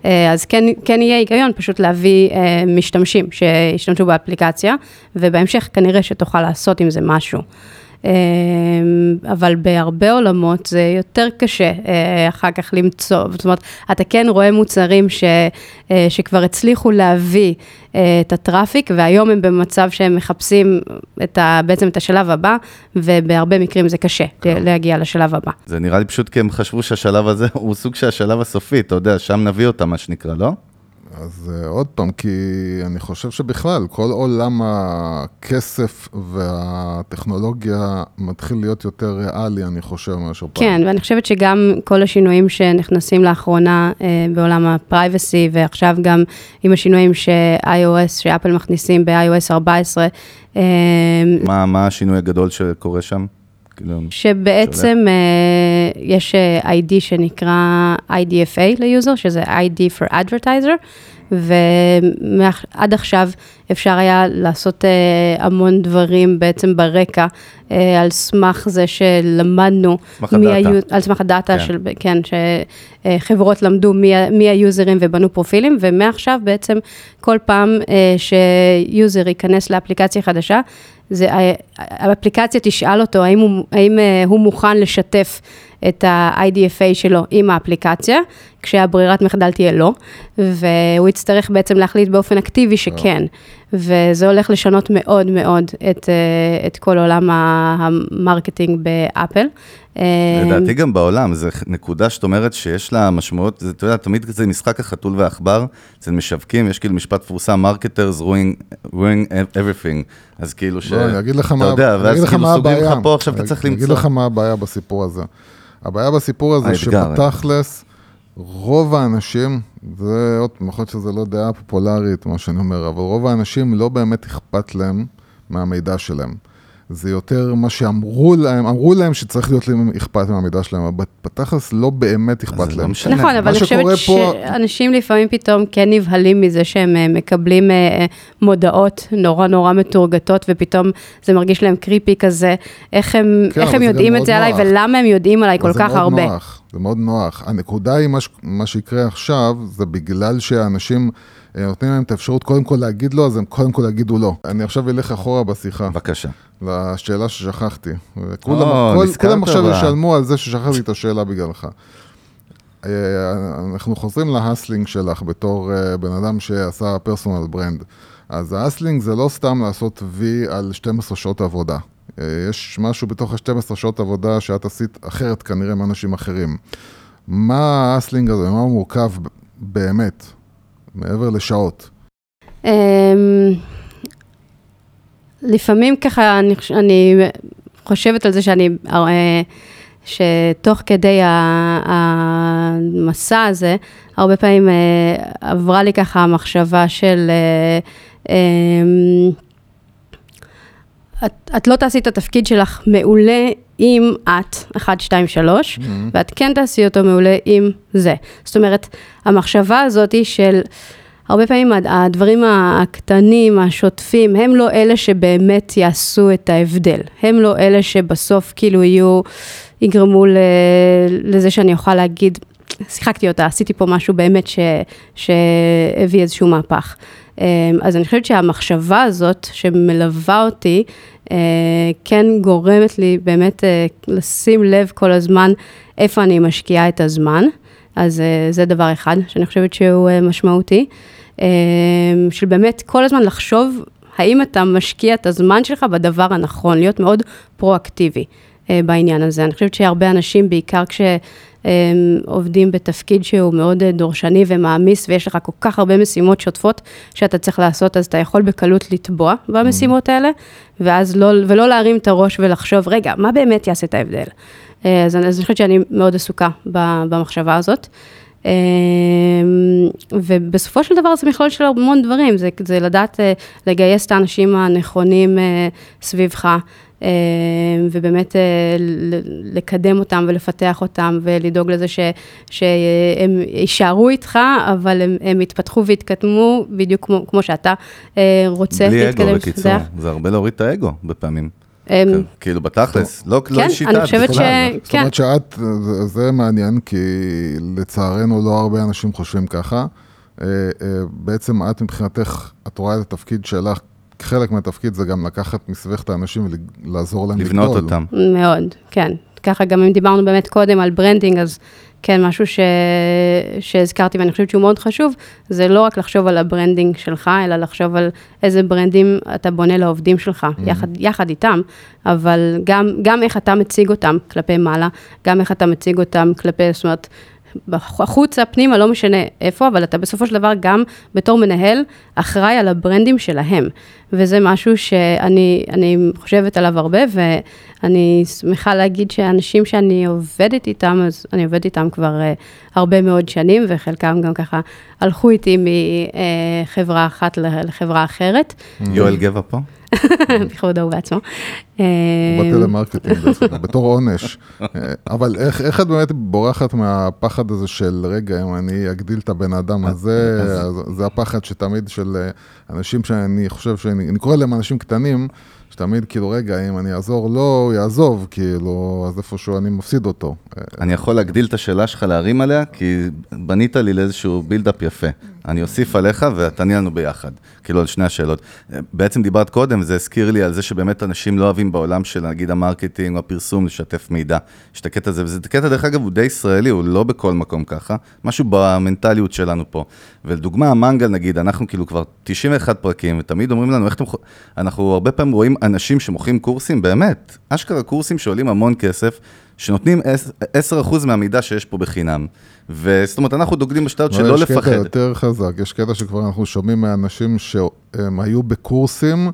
אה, אז כן, כן יהיה היגיון פשוט להביא אה, משתמשים שישתמשו באפליקציה, ובהמשך כנראה שתוכל לעשות עם זה משהו. אה, אבל בהרבה עולמות זה יותר קשה אה, אחר כך למצוא, זאת אומרת, אתה כן רואה מוצרים ש, אה, שכבר הצליחו להביא אה, את הטראפיק, והיום הם במצב שהם מחפשים את ה, בעצם את השלב הבא, ובהרבה מקרים זה קשה להגיע לשלב הבא. זה נראה לי פשוט כי הם חשבו שהשלב הזה הוא סוג של השלב הסופי, אתה יודע, שם נביא אותם, מה שנקרא, לא? אז uh, עוד פעם, כי אני חושב שבכלל, כל עולם הכסף והטכנולוגיה מתחיל להיות יותר ריאלי, אני חושב, מאשר פעם. כן, ואני חושבת שגם כל השינויים שנכנסים לאחרונה אה, בעולם ה privacy, ועכשיו גם עם השינויים ש-iOS, שאפל מכניסים ב-iOS 14, אה, מה, מה השינוי הגדול שקורה שם? כאילו, שבעצם אה, יש אה, ID שנקרא IDFA ליוזר, שזה ID for Advertiser, ועד עכשיו אפשר היה לעשות אה, המון דברים בעצם ברקע, אה, על סמך זה שלמדנו, סמך הדאטה. היו- על סמך הדאטה, כן. של, כן, שחברות למדו מי, מי היוזרים ובנו פרופילים, ומעכשיו בעצם כל פעם אה, שיוזר ייכנס לאפליקציה חדשה, זה, האפליקציה תשאל אותו האם הוא, האם אה, הוא מוכן לשתף את ה-IDFA שלו עם האפליקציה, כשהברירת מחדל תהיה לא, והוא יצטרך בעצם להחליט באופן אקטיבי שכן, וזה הולך לשנות מאוד מאוד את, אה, את כל עולם המרקטינג באפל. אה, לדעתי גם בעולם, זו נקודה שאת אומרת שיש לה משמעות, זה, אתה יודע, תמיד זה משחק החתול והעכבר, אצל משווקים, יש כאילו משפט מפורסם, marketers ruin, ruin everything, אז כאילו ש... לא, אני אגיד לך אתה מה, יודע, אני ואז אגיד לך כאילו סוגרים הבעיה. לך פה, עכשיו אתה צריך אני אגיד למצוא. לך מה הבעיה בסיפור הזה. הבעיה בסיפור הזה שבתכלס, רוב האנשים, זה עוד, יכול להיות שזה לא דעה פופולרית, מה שאני אומר, אבל רוב האנשים לא באמת אכפת להם מהמידע שלהם. זה יותר מה שאמרו להם, אמרו להם שצריך להיות להם אכפת מהמידע שלהם, אבל בתכלס לא באמת אכפת לא להם. משנה. נכון, אבל אני חושבת שקורה פה- שאנשים לפעמים פתאום כן נבהלים מזה שהם אה, מקבלים אה, מודעות נורא נורא מתורגתות, ופתאום זה מרגיש להם קריפי כזה, איך הם, כן, איך הם יודעים את זה עליי, נוח. ולמה הם יודעים עליי כל כך זה מאוד הרבה. נוח, זה מאוד נוח. הנקודה היא, מה, ש... מה שיקרה עכשיו, זה בגלל שאנשים אה, נותנים להם את האפשרות קודם כל להגיד לא, אז הם קודם כל יגידו לא. אני עכשיו אלך אחורה בשיחה, בבקשה. לשאלה ששכחתי. כולם, או, כל, נזכרת כולם עכשיו. ישלמו על זה ששכחתי את השאלה בגללך. אה, אנחנו חוזרים להסלינג שלך בתור אה, בן אדם שעשה פרסונל ברנד. אז ה hustling זה לא סתם לעשות וי על 12 שעות עבודה. אה, יש משהו בתוך ה-12 שעות עבודה שאת עשית אחרת כנראה מאנשים אחרים. מה ה hustling הזה, מה הוא מורכב באמת, מעבר לשעות? אמ, לפעמים ככה, אני, אני חושבת על זה שאני אה, שתוך כדי המסע הזה, הרבה פעמים אה, עברה לי ככה המחשבה של... את, את לא תעשי את התפקיד שלך מעולה אם את, 1, 2, 3, ואת כן תעשי אותו מעולה אם זה. זאת אומרת, המחשבה הזאת היא של, הרבה פעמים הד- הדברים הקטנים, השוטפים, הם לא אלה שבאמת יעשו את ההבדל. הם לא אלה שבסוף כאילו יהיו, יגרמו ל, לזה שאני אוכל להגיד, שיחקתי אותה, עשיתי פה משהו באמת ש, שהביא איזשהו מהפך. אמ, אז אני חושבת שהמחשבה הזאת שמלווה אותי, אה, כן גורמת לי באמת אה, לשים לב כל הזמן איפה אני משקיעה את הזמן. אז אה, זה דבר אחד שאני חושבת שהוא משמעותי. אה, של באמת כל הזמן לחשוב האם אתה משקיע את הזמן שלך בדבר הנכון, להיות מאוד פרואקטיבי בעניין הזה. אני חושבת שהרבה אנשים, בעיקר כשעובדים בתפקיד שהוא מאוד אה, דורשני ומעמיס, ויש לך כל כך הרבה משימות שוטפות שאתה צריך לעשות, אז אתה יכול בקלות לטבוע במשימות האלה, ואז לא, ולא להרים את הראש ולחשוב, רגע, מה באמת יעשה את ההבדל? אה, אז אני, אז אני חושבת שאני מאוד עסוקה במחשבה הזאת. אה, ובסופו של דבר זה מכלול של המון דברים, זה, זה לדעת לגייס את האנשים הנכונים סביבך, ובאמת אה, לקדם אותם ולפתח אותם, ולדאוג לזה ש, שהם יישארו איתך, אבל הם, הם יתפתחו ויתקדמו בדיוק כמו, כמו שאתה אה, רוצה בלי להתקדם. אגו, בקיצור. זה- זה הרבה להוריד את האגו בפעמים. אה, כן, כאילו, בתכלס, לא לא כן, אישית. אני חושבת ש... זאת כן, אומרת שאת, זה, זה מעניין, כי לצערנו לא הרבה אנשים חושבים ככה. אה, אה, בעצם את מבחינתך, את רואה את התפקיד שלך, חלק מהתפקיד זה גם לקחת מסביבך את האנשים ולעזור להם לגדול. לבנות אותם. מאוד, כן. ככה גם אם דיברנו באמת קודם על branding, אז כן, משהו ש... שהזכרתי ואני חושבת שהוא מאוד חשוב, זה לא רק לחשוב על ה branding שלך, אלא לחשוב על איזה brand ים אתה בונה לעובדים שלך, mm-hmm. יחד, יחד איתם, אבל גם, גם איך אתה מציג אותם כלפי מעלה, גם איך אתה מציג אותם כלפי, זאת אומרת, החוצה, פנימה, לא משנה איפה, אבל אתה בסופו של דבר גם בתור מנהל אחראי על ה brand ים שלהם. וזה משהו שאני אני חושבת עליו הרבה, ואני שמחה להגיד שאנשים שאני עובדת איתם, אז אני עובדת איתם כבר uh, הרבה מאוד שנים, וחלקם גם ככה הלכו איתי מחברה אחת לחברה אחרת, יואל גבע פה? בכבודו ובעצמו. אה, בטלמרקטינג, אגב, בתור עונש. אה, אבל איך, את באמת בורחת מהפחד הזה של, רגע, אם אני אגדיל את הבן אדם הזה, אז זה הפחד שתמיד של אה, אנשים שאני חושב שאני, אני קורא להם אנשים קטנים, שתמיד כאילו, רגע, אם אני אעזור לו, הוא יעזוב, כאילו, אז איפשהו אני מפסיד אותו. אה, אני יכול להגדיל את השאלה שלך, להרים עליה, כי בנית לי לאיזשהו build-up יפה. אני אוסיף עליך ותעני לנו ביחד, כאילו על שני השאלות. בעצם דיברת קודם, זה הזכיר לי על זה שבאמת אנשים לא אוהבים בעולם של נגיד המרקטינג או הפרסום לשתף מידע. יש את הקטע הזה, וזה קטע דרך אגב הוא די ישראלי, הוא לא בכל מקום ככה, משהו במנטליות שלנו פה. ולדוגמה, המנגל נגיד, אנחנו כאילו כבר 91 פרקים, ותמיד אומרים לנו, איך אתם... אנחנו הרבה פעמים רואים אנשים שמוכרים קורסים, באמת, אשכרה קורסים שעולים המון כסף, שנותנים 10% מהמידע שיש פה בחינם. וזאת אומרת, אנחנו דוגלים בשטרות שלא יש לפחד. קטע יותר חזק, יש קטע שכבר אנחנו שומעים מאנשים שהם היו בקורסים,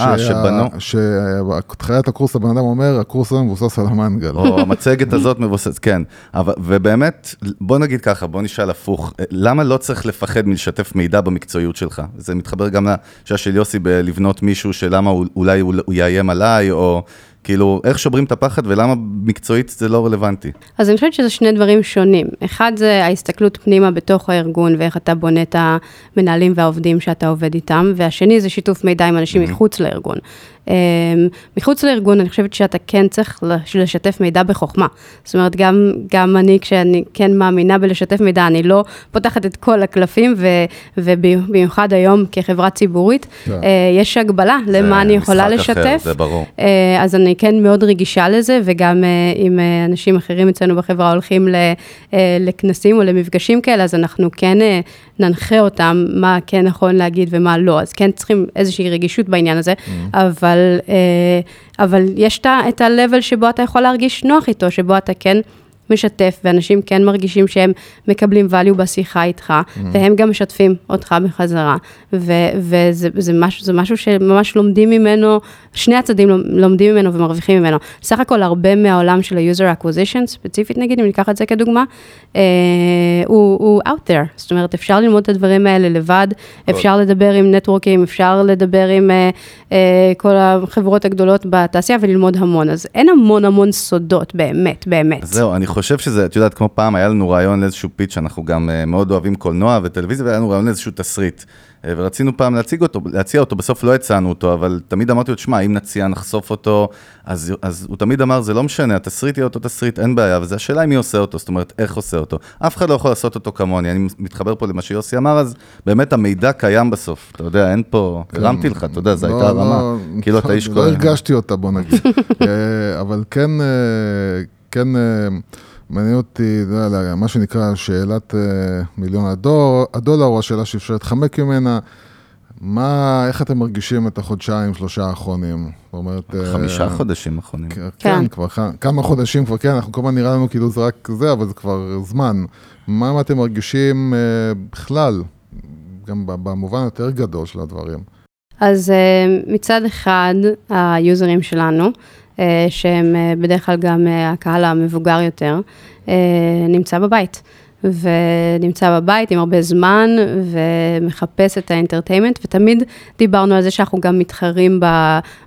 אה, שבנו. שתחילת הקורס הבן אדם אומר, הקורס הזה מבוסס על המנגל. או המצגת הזאת מבוססת, כן. אבל, ובאמת, בוא נגיד ככה, בוא נשאל הפוך, למה לא צריך לפחד מלשתף מידע במקצועיות שלך? זה מתחבר גם לשאלה של יוסי בלבנות מישהו שלמה אולי הוא, הוא יאיים עליי, או כאילו, איך שוברים את הפחד ולמה מקצועית זה לא רלוונטי? אז אני חושבת שזה שני דברים שונים. אחד זה ההסתכלות פנימה בתוך הארגון ואיך אתה בונה את המנהלים והעובדים שאתה עובד איתם, והשני זה שיתוף מידע עם אנשים מחוץ לארגון. Um, מחוץ לארגון, אני חושבת שאתה כן צריך לשתף מידע בחוכמה. זאת אומרת, גם, גם אני, כשאני כן מאמינה בלשתף מידע, אני לא פותחת את כל הקלפים, ו, ובמיוחד היום כחברה ציבורית, כן. uh, יש הגבלה למה אני יכולה משחק אחר, לשתף. זה ברור. Uh, אז אני כן מאוד רגישה לזה, וגם uh, אם אנשים אחרים אצלנו בחברה הולכים לכנסים או למפגשים כאלה, אז אנחנו כן ננחה אותם מה כן נכון להגיד ומה לא. אז כן צריכים איזושהי רגישות בעניין הזה, Mm-hmm. אבל, אבל יש את ה- את ה-level שבו אתה יכול להרגיש נוח איתו, שבו אתה כן משתף, ואנשים כן מרגישים שהם מקבלים value בשיחה איתך, Mm. והם גם משתפים אותך בחזרה. ו- וזה זה משהו, זה משהו שממש לומדים ממנו, שני הצדדים לומ- לומדים ממנו ומרוויחים ממנו. סך הכל הרבה מהעולם של ה-user acquisition, ספציפית נגיד, אם ניקח את זה כדוגמה, אה, הוא, הוא out there. זאת אומרת, אפשר ללמוד את הדברים האלה לבד, אפשר לדבר עם נטוורקים, אפשר לדבר עם אה, אה, כל החברות הגדולות בתעשייה וללמוד המון. אז אין המון המון סודות, באמת, באמת. זהו, אני חושב שזה, את יודעת, כמו פעם היה לנו רעיון לאיזשהו פיץ', אנחנו גם אה, מאוד אוהבים קולנוע וטלוויזיה, והיה לנו רעיון לאיזשהו תסריט. אה, ורצינו פעם להציג אותו, להציע אותו, בסוף לא הצענו אותו, אבל תמיד אמרתי לו, תשמע, אם נציע, נחשוף אותו, אז, אז הוא תמיד אמר, זה לא משנה, התסריט יהיה אותו תסריט, אין בעיה, וזה השאלה היא מי עושה אותו, זאת אומרת, איך עושה אותו. אף אחד לא יכול לעשות אותו כמוני, אני מתחבר פה למה שיוסי אמר, אז באמת המידע קיים בסוף, אתה יודע, אין פה, הרמתי לך, אתה יודע, זו לא, הייתה הרמה, לא, כאילו אתה איש לא כהן. הרגשתי אותה, בוא נגיד. אה, אבל כן, כן מעניין אותי, יודע, מה שנקרא שאלת אה, מיליון הדור- הדולר, או השאלה שאפשר להתחמק ממנה. מה, איך אתם מרגישים את החודשיים, שלושה האחרונים? זאת אומרת... אה, חמישה חודשים אחרונים. כן, כן. כבר כ- כמה חודשים כבר, כן, אנחנו כל הזמן נראה לנו כאילו זה רק זה, אבל זה כבר זמן. מה אתם מרגישים אה, בכלל, גם במובן יותר גדול של הדברים? אז אה, מצד אחד, היוזרים שלנו, אה, שהם אה, בדרך כלל גם אה, הקהל המבוגר יותר, אה, נמצא בבית. ונמצא בבית עם הרבה זמן ומחפש את האינטרטיימנט, ותמיד דיברנו על זה שאנחנו גם מתחרים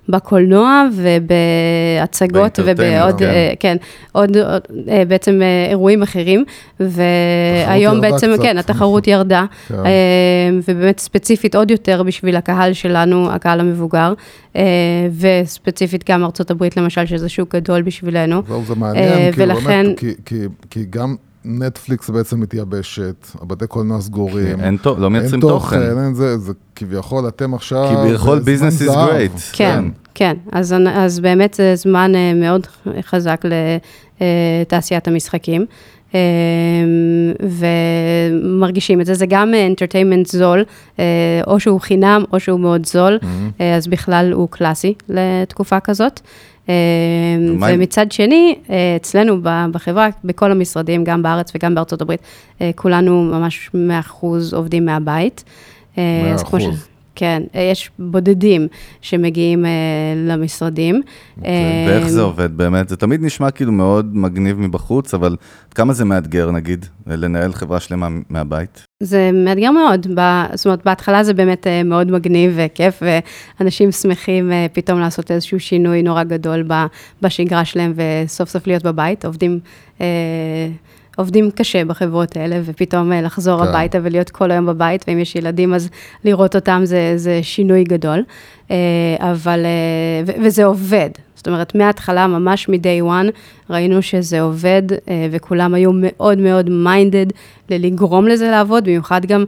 בקולנוע ובהצגות ובעוד, כן. אה, כן, עוד עוד, אה, בעצם אה, אירועים אחרים, והיום בעצם, קצת. כן, התחרות ירדה, כן. ובאמת ספציפית עוד יותר בשביל הקהל שלנו, הקהל המבוגר, וספציפית גם ארצות הברית למשל, שזה שוק גדול בשבילנו. זה מעניין, כאילו ולכן- באמת, כי, כי, כי גם נטפליקס בעצם מתייבשת, הבתי קולנוע סגורים. אין תו- לא מייצרים אין תוכן. אין זה, זה כביכול אתם עכשיו... כביכול is זהב. great. כן, כן, אז, אז באמת זה זמן אה, מאוד חזק לתעשיית המשחקים. אה, ומרגישים את זה, זה גם אינטרטיימנט זול, אה, או שהוא חינם או שהוא מאוד זול, אה, אז בכלל הוא קלאסי לתקופה כזאת. אה, ומצד שני, אה, אצלנו בחברה, בכל המשרדים, גם בארץ וגם בארצות הברית, אה, כולנו ממש 100% עובדים מהבית. אה, אז כמו ש- 100%. כן, אה, יש בודדים שמגיעים אה, למשרדים. אוקיי, ואיך אה, זה עובד באמת? זה תמיד נשמע כאילו מאוד מגניב מבחוץ, אבל כמה זה מאתגר נגיד, לנהל חברה שלמה מהבית? זה מאתגר מאוד, ב- זאת אומרת, בהתחלה זה באמת אה, מאוד מגניב וכיף, ואנשים שמחים אה, פתאום לעשות איזשהו שינוי נורא גדול ב- בשגרה שלהם, וסוף סוף להיות בבית, עובדים... אה, עובדים קשה בחברות האלה, ופתאום אה, לחזור כן. הביתה ולהיות כל היום בבית, ואם יש ילדים אז לראות אותם זה, זה שינוי גדול. אה, אבל, אה, ו- וזה עובד. זאת אומרת, מההתחלה, ממש מ-day one, ראינו שזה עובד, וכולם היו מאוד מאוד מיינדד ללגרום לזה לעבוד, במיוחד גם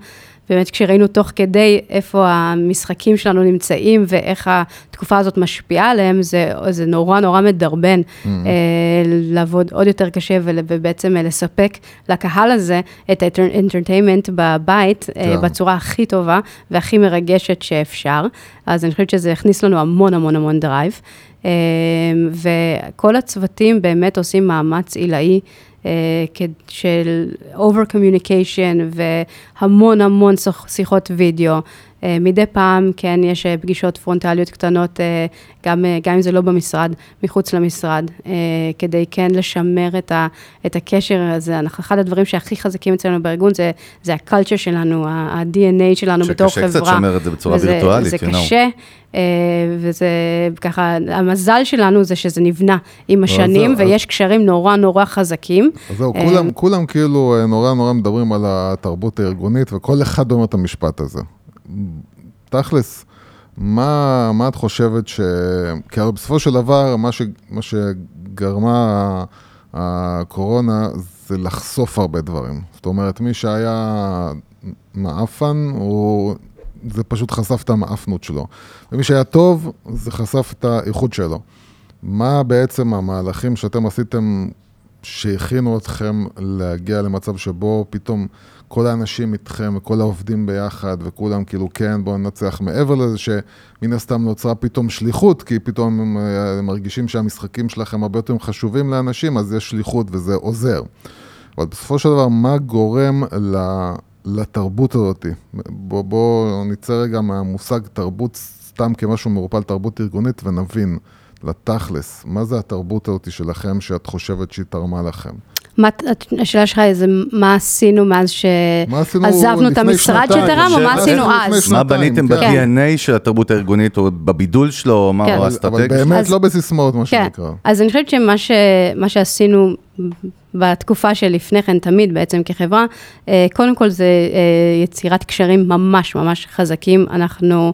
באמת כשראינו תוך כדי איפה המשחקים שלנו נמצאים ואיך התקופה הזאת משפיעה עליהם, זה, זה נורא נורא מדרבן mm-hmm. אה, לעבוד עוד יותר קשה ובעצם אה, לספק לקהל הזה את ה entertainment בבית אה, כן. בצורה הכי טובה והכי מרגשת שאפשר. אז אני חושבת שזה הכניס לנו המון המון המון drive. אה, וכל הצוותים באמת עושים מאמץ עילאי. אה, של over communication והמון המון שיח- שיחות וידאו. אה, מדי פעם, כן, יש אה, פגישות פרונטליות קטנות, אה, גם, גם אם זה לא במשרד, מחוץ למשרד, כדי כן לשמר את, ה, את הקשר הזה. אנחנו, אחד הדברים שהכי חזקים אצלנו בארגון זה, זה הקלצ'ר שלנו, ה-DNA שלנו בתור חברה. שקשה קצת לשמר את זה בצורה וזה- וירטואלית, זה you know. קשה, וזה ככה, המזל שלנו זה שזה נבנה עם השנים, זה- ויש קשרים נורא נורא חזקים. אז זהו, כולם, כולם כאילו נורא נורא מדברים על התרבות הארגונית, וכל אחד אומר את המשפט הזה. תכלס, מה, מה את חושבת ש... כי הרי בסופו של דבר, מה, ש... מה שגרמה הקורונה זה לחשוף הרבה דברים. זאת אומרת, מי שהיה מעפן, הוא... זה פשוט חשף את המעפנות שלו. ומי שהיה טוב, זה חשף את האיכות שלו. מה בעצם המהלכים שאתם עשיתם שהכינו אתכם להגיע למצב שבו פתאום כל האנשים איתכם וכל העובדים ביחד וכולם כאילו כן בואו ננצח מעבר לזה שמן הסתם נוצרה פתאום שליחות כי פתאום הם אה, מרגישים שהמשחקים שלכם הרבה יותר חשובים לאנשים אז יש שליחות וזה עוזר. אבל בסופו של דבר מה גורם לתרבות הזאת? בואו בוא נצא רגע מהמושג תרבות סתם כמשהו מעורפל תרבות ארגונית ונבין. לתכלס, מה זה התרבות הזאת שלכם שאת חושבת שהיא תרמה לכם? מה, השאלה שלך היא מה עשינו מאז שעזבנו את המשרד שתרם, או מה עשינו אז? מה בניתם כן. ב-DNA של התרבות הארגונית, או בבידול שלו, או מה כן. האסטרטגיה? אבל באמת לא בסיסמאות, מה כן. שנקרא. אז אני חושבת שמה שעשינו בתקופה שלפני כן, תמיד בעצם כחברה, אה, קודם כל זה אה, יצירת קשרים ממש ממש חזקים. אנחנו...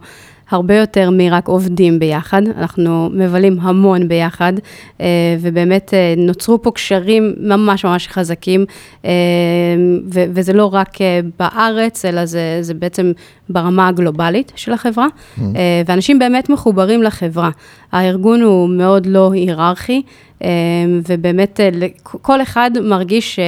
הרבה יותר מרק עובדים ביחד, אנחנו מבלים המון ביחד, אה, ובאמת אה, נוצרו פה קשרים ממש ממש חזקים, אה, וזה לא רק בארץ, אלא זה, זה בעצם ברמה הגלובלית של החברה, mm-hmm. ואנשים באמת מחוברים לחברה. הארגון הוא מאוד לא היררכי, ובאמת כל אחד מרגיש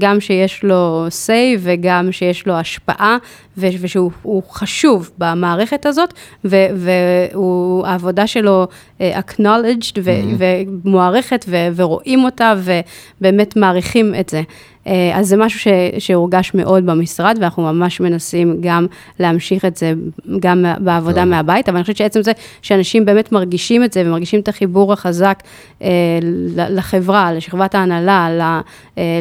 גם שיש לו say וגם שיש לו השפעה, ושהוא חשוב במערכת הזאת, והעבודה שלו acknowledged mm-hmm. ומוערכת, ורואים אותה, ובאמת מעריכים את זה. אה, אז זה משהו ש, שהורגש מאוד במשרד, ואנחנו ממש מנסים גם להמשיך את זה, גם בעבודה טוב. מהבית, אבל אני חושבת שעצם זה שאנשים באמת מרגישים את זה, ומרגישים את החיבור החזק אה, לחברה, לשכבת ההנהלה, אה,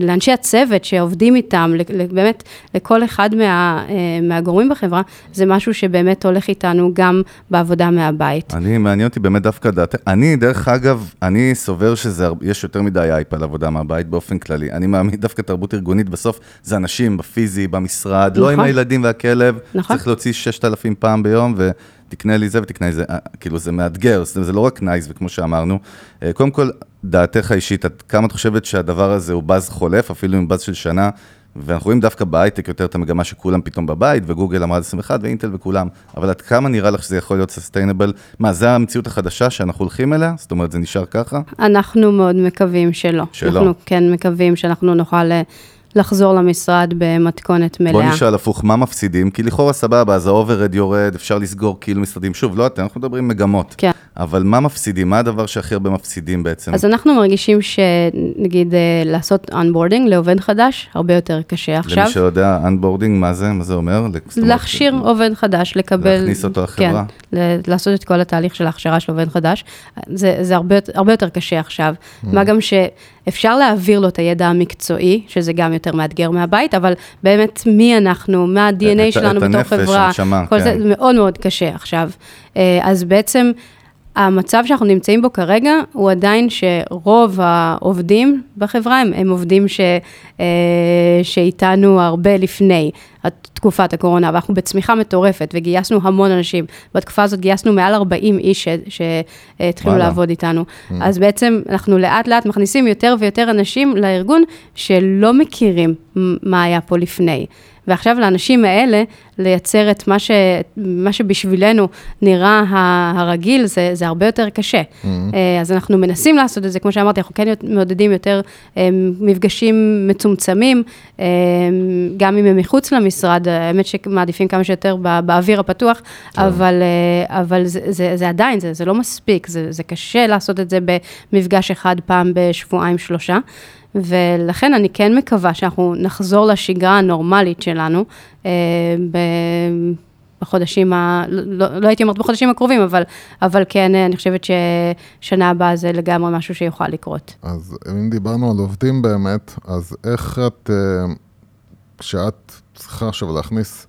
לאנשי הצוות שעובדים איתם, באמת לכל אחד מה, מהגורמים בחברה, זה משהו שבאמת הולך איתנו גם בעבודה מהבית. אני, מעניין אותי באמת דווקא דעת, אני, דרך אגב, אני סובר שיש יותר מדי אייפ על עבודה מהבית באופן כללי. אני מאמין, דווקא תרבות ארגונית, בסוף זה אנשים בפיזי, במשרד, נכון. לא עם נכון. הילדים והכלב, נכון. צריך להוציא 6,000 פעם ביום, ותקנה לי זה ותקנה לי זה, אה, כאילו זה מאתגר, זה, זה לא רק nice, וכמו שאמרנו. אה, קודם כל, דעתך האישית, עד כמה את חושבת שהדבר הזה הוא באז חולף, אפילו עם באז של שנה, ואנחנו רואים דווקא בהייטק יותר את המגמה שכולם פתאום בבית, וגוגל אמרה 21 ואינטל וכולם, אבל עד כמה נראה לך שזה יכול להיות sustainable? מה, זה המציאות החדשה שאנחנו הולכים אליה? זאת אומרת, זה נשאר ככה? אנחנו מאוד מקווים שלא. שלא. אנחנו כן מקווים שאנחנו נוכל אה, לחזור למשרד במתכונת מלאה. בוא נשאל הפוך, מה מפסידים? כי לכאורה סבבה, אז ה overhead יורד, אפשר לסגור כאילו משרדים. שוב, לא אתם, אנחנו מדברים מגמות. כן. אבל מה מפסידים? מה הדבר שהכי הרבה מפסידים בעצם? אז אנחנו מרגישים שנגיד אה, לעשות onboarding לעובד חדש, הרבה יותר קשה עכשיו. למי שיודע, onboarding, מה זה? מה זה אומר? להכשיר אומרת, עובד חדש, לקבל... להכניס אותו לחברה? כן, לעשות את כל התהליך של ההכשרה של עובד חדש. זה, זה הרבה, הרבה יותר קשה עכשיו. Mm. מה גם שאפשר להעביר לו את הידע המקצועי, שזה גם יותר מאתגר מהבית, אבל באמת, מי אנחנו, מה ה-DNA שלנו בתור חברה. את הנפש, הנשמה, כן. זה מאוד מאוד קשה עכשיו. אה, אז בעצם... המצב שאנחנו נמצאים בו כרגע הוא עדיין שרוב העובדים בחברה הם, הם עובדים ש, אה, שאיתנו הרבה לפני תקופת הקורונה, ואנחנו בצמיחה מטורפת וגייסנו המון אנשים. בתקופה הזאת גייסנו מעל 40 איש שהתחילו לעבוד איתנו. Mm. אז בעצם אנחנו לאט לאט מכניסים יותר ויותר אנשים לארגון שלא מכירים מה היה פה לפני. ועכשיו לאנשים האלה, לייצר את מה, ש, מה שבשבילנו נראה הרגיל, זה, זה הרבה יותר קשה. Mm-hmm. אז אנחנו מנסים לעשות את זה, כמו שאמרתי, אנחנו כן מעודדים יותר אה, מפגשים מצומצמים, אה, גם אם הם מחוץ למשרד, האמת שמעדיפים כמה שיותר באוויר הפתוח, כן. אבל, אבל זה, זה, זה עדיין, זה, זה לא מספיק, זה, זה קשה לעשות את זה במפגש אחד פעם בשבועיים, שלושה. ולכן אני כן מקווה שאנחנו נחזור לשגרה הנורמלית שלנו אה, בחודשים, ה... לא, לא הייתי אומרת בחודשים הקרובים, אבל, אבל כן, אני חושבת ששנה הבאה זה לגמרי משהו שיוכל לקרות. אז אם דיברנו על עובדים באמת, אז איך את, אה, כשאת צריכה עכשיו להכניס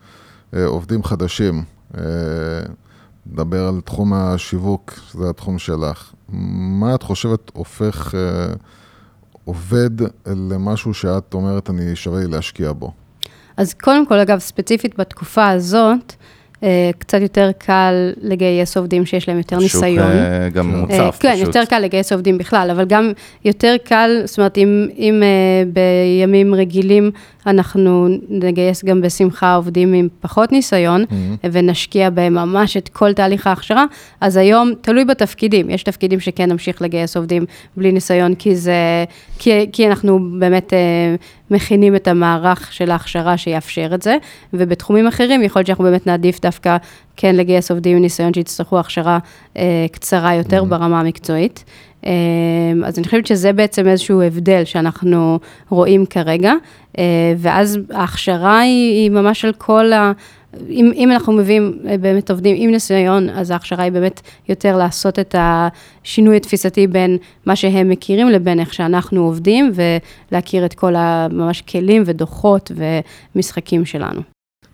אה, עובדים חדשים, נדבר על תחום השיווק, שזה התחום שלך, מה את חושבת הופך... עובד למשהו שאת אומרת, אני שווה לי להשקיע בו? אז קודם כל, אגב, ספציפית בתקופה הזאת, אה, קצת יותר קל לגייס עובדים שיש להם יותר ניסיון. שוק אה, גם כן. מוצף אה, פשוט. כן, יותר קל לגייס עובדים בכלל, אבל גם יותר קל, זאת אומרת, אם, אם אה, בימים רגילים אנחנו נגייס גם בשמחה עובדים עם פחות ניסיון, Mm-hmm. ונשקיע בהם ממש את כל תהליך ההכשרה, אז היום, תלוי בתפקידים, יש תפקידים שכן נמשיך לגייס עובדים בלי ניסיון, כי זה, כי, כי אנחנו באמת אה, מכינים את המערך של ההכשרה שיאפשר את זה, ובתחומים אחרים יכול להיות שאנחנו באמת נעדיף דווקא כן לגייס עובדים עם ניסיון שיצטרכו הכשרה אה, קצרה יותר ברמה המקצועית. אה, אז אני חושבת שזה בעצם איזשהו הבדל שאנחנו רואים כרגע, אה, ואז ההכשרה היא, היא ממש על כל ה... אם, אם אנחנו מביאים אה, באמת עובדים עם ניסיון, אז ההכשרה היא באמת יותר לעשות את השינוי התפיסתי בין מה שהם מכירים לבין איך שאנחנו עובדים, ולהכיר את כל הממש כלים ודוחות ומשחקים שלנו.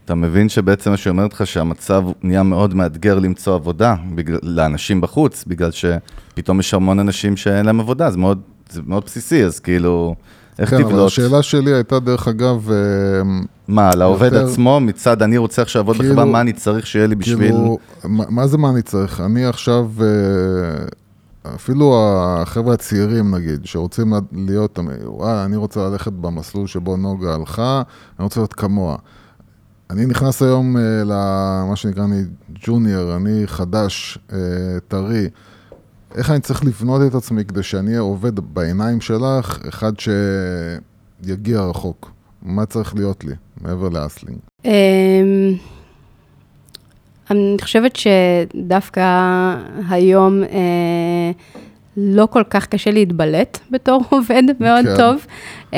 אתה מבין שבעצם מה שאומרת לך שהמצב נהיה מאוד מאתגר למצוא עבודה בגלל, לאנשים בחוץ, בגלל שפתאום יש המון אנשים שאין להם עבודה, זה מאוד, זה מאוד בסיסי, אז כאילו, איך כן, אבל תבלוט? השאלה שלי הייתה, דרך אגב, אה, מה, לעובד יותר- עצמו, מצד אני רוצה עכשיו לעבוד כאילו- בחברה, מה אני צריך שיהיה לי בשביל... כאילו, מה מה זה מה אני צריך? אני עכשיו, אה, אפילו החבר'ה הצעירים נגיד, שרוצים להיות, וואי, אני רוצה ללכת במסלול שבו נוגה הלכה, אני רוצה להיות כמוה. אני נכנס היום אה, למה שנקרא אני ג'וניור, אני חדש, טרי. איך אני צריך לבנות את עצמי כדי שאני אהיה עובד בעיניים שלך, אחד שיגיע רחוק? מה צריך להיות לי, מעבר לאסלינג? אמ, אני חושבת שדווקא היום אה, לא כל כך קשה להתבלט בתור עובד מאוד כן. טוב. אמ,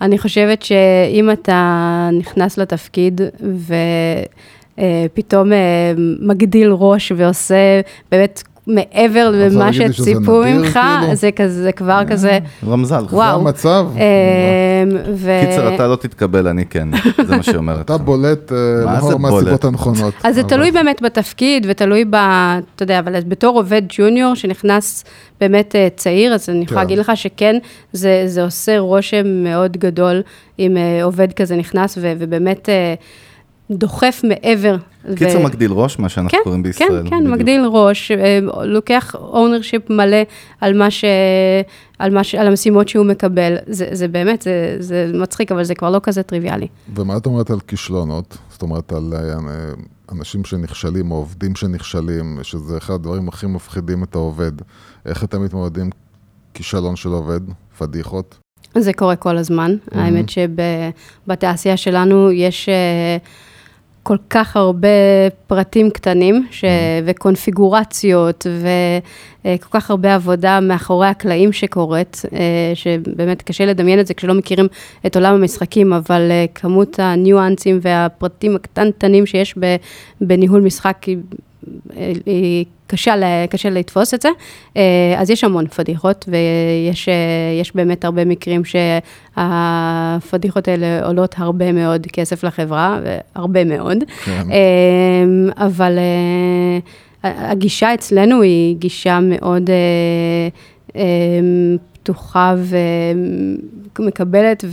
אני חושבת שאם אתה נכנס לתפקיד ופתאום אה, מגדיל ראש ועושה באמת מעבר למה שציפו ממך, כאילו? זה כזה, זה כבר כזה, רמזל. זה המצב? אמ, ו- קיצר, אתה לא תתקבל, אני כן, זה מה שאומרת. אתה בולט אה, מה זה לא מהסיבות? הנכונות. אז זה תלוי באמת בתפקיד ותלוי ב... אתה יודע, אבל בתור עובד ג'וניור שנכנס באמת אה, צעיר, אז אני יכולה כן. להגיד לך שכן, זה, עושה רושם מאוד גדול אם אה, עובד כזה נכנס ובאמת אה, דוחף מעבר. קיצר ו- מגדיל ראש, מה שאנחנו כן, קוראים בישראל. כן, כן, בדיוק. מגדיל ראש, אה, לוקח ownership מלא על מה ש... על, מה ש... על המשימות שהוא מקבל. זה, זה באמת, זה, זה מצחיק, אבל זה כבר לא כזה טריוויאלי. ומה את אומרת על כישלונות? זאת אומרת, על אה, אנשים שנכשלים או עובדים שנכשלים, שזה אחד הדברים הכי מפחידים את העובד. איך אתם מתמודדים כישלון של עובד? פדיחות? זה קורה כל הזמן. Mm-hmm. האמת שבתעשייה שלנו יש אה, כל כך הרבה פרטים קטנים ש... וקונפיגורציות וכל כך הרבה עבודה מאחורי הקלעים שקורית, אה, שבאמת קשה לדמיין את זה כשלא מכירים את עולם המשחקים, אבל אה, כמות הניואנסים והפרטים הקטנטנים שיש. בניהול משחק היא... קשה, קשה לתפוס את זה, אה, אז יש המון פדיחות, ויש אה, יש באמת הרבה מקרים שהפדיחות האלה עולות הרבה מאוד כסף לחברה, הרבה מאוד, כן. אה, אבל הגישה אצלנו היא גישה מאוד פתוחה ומקבלת,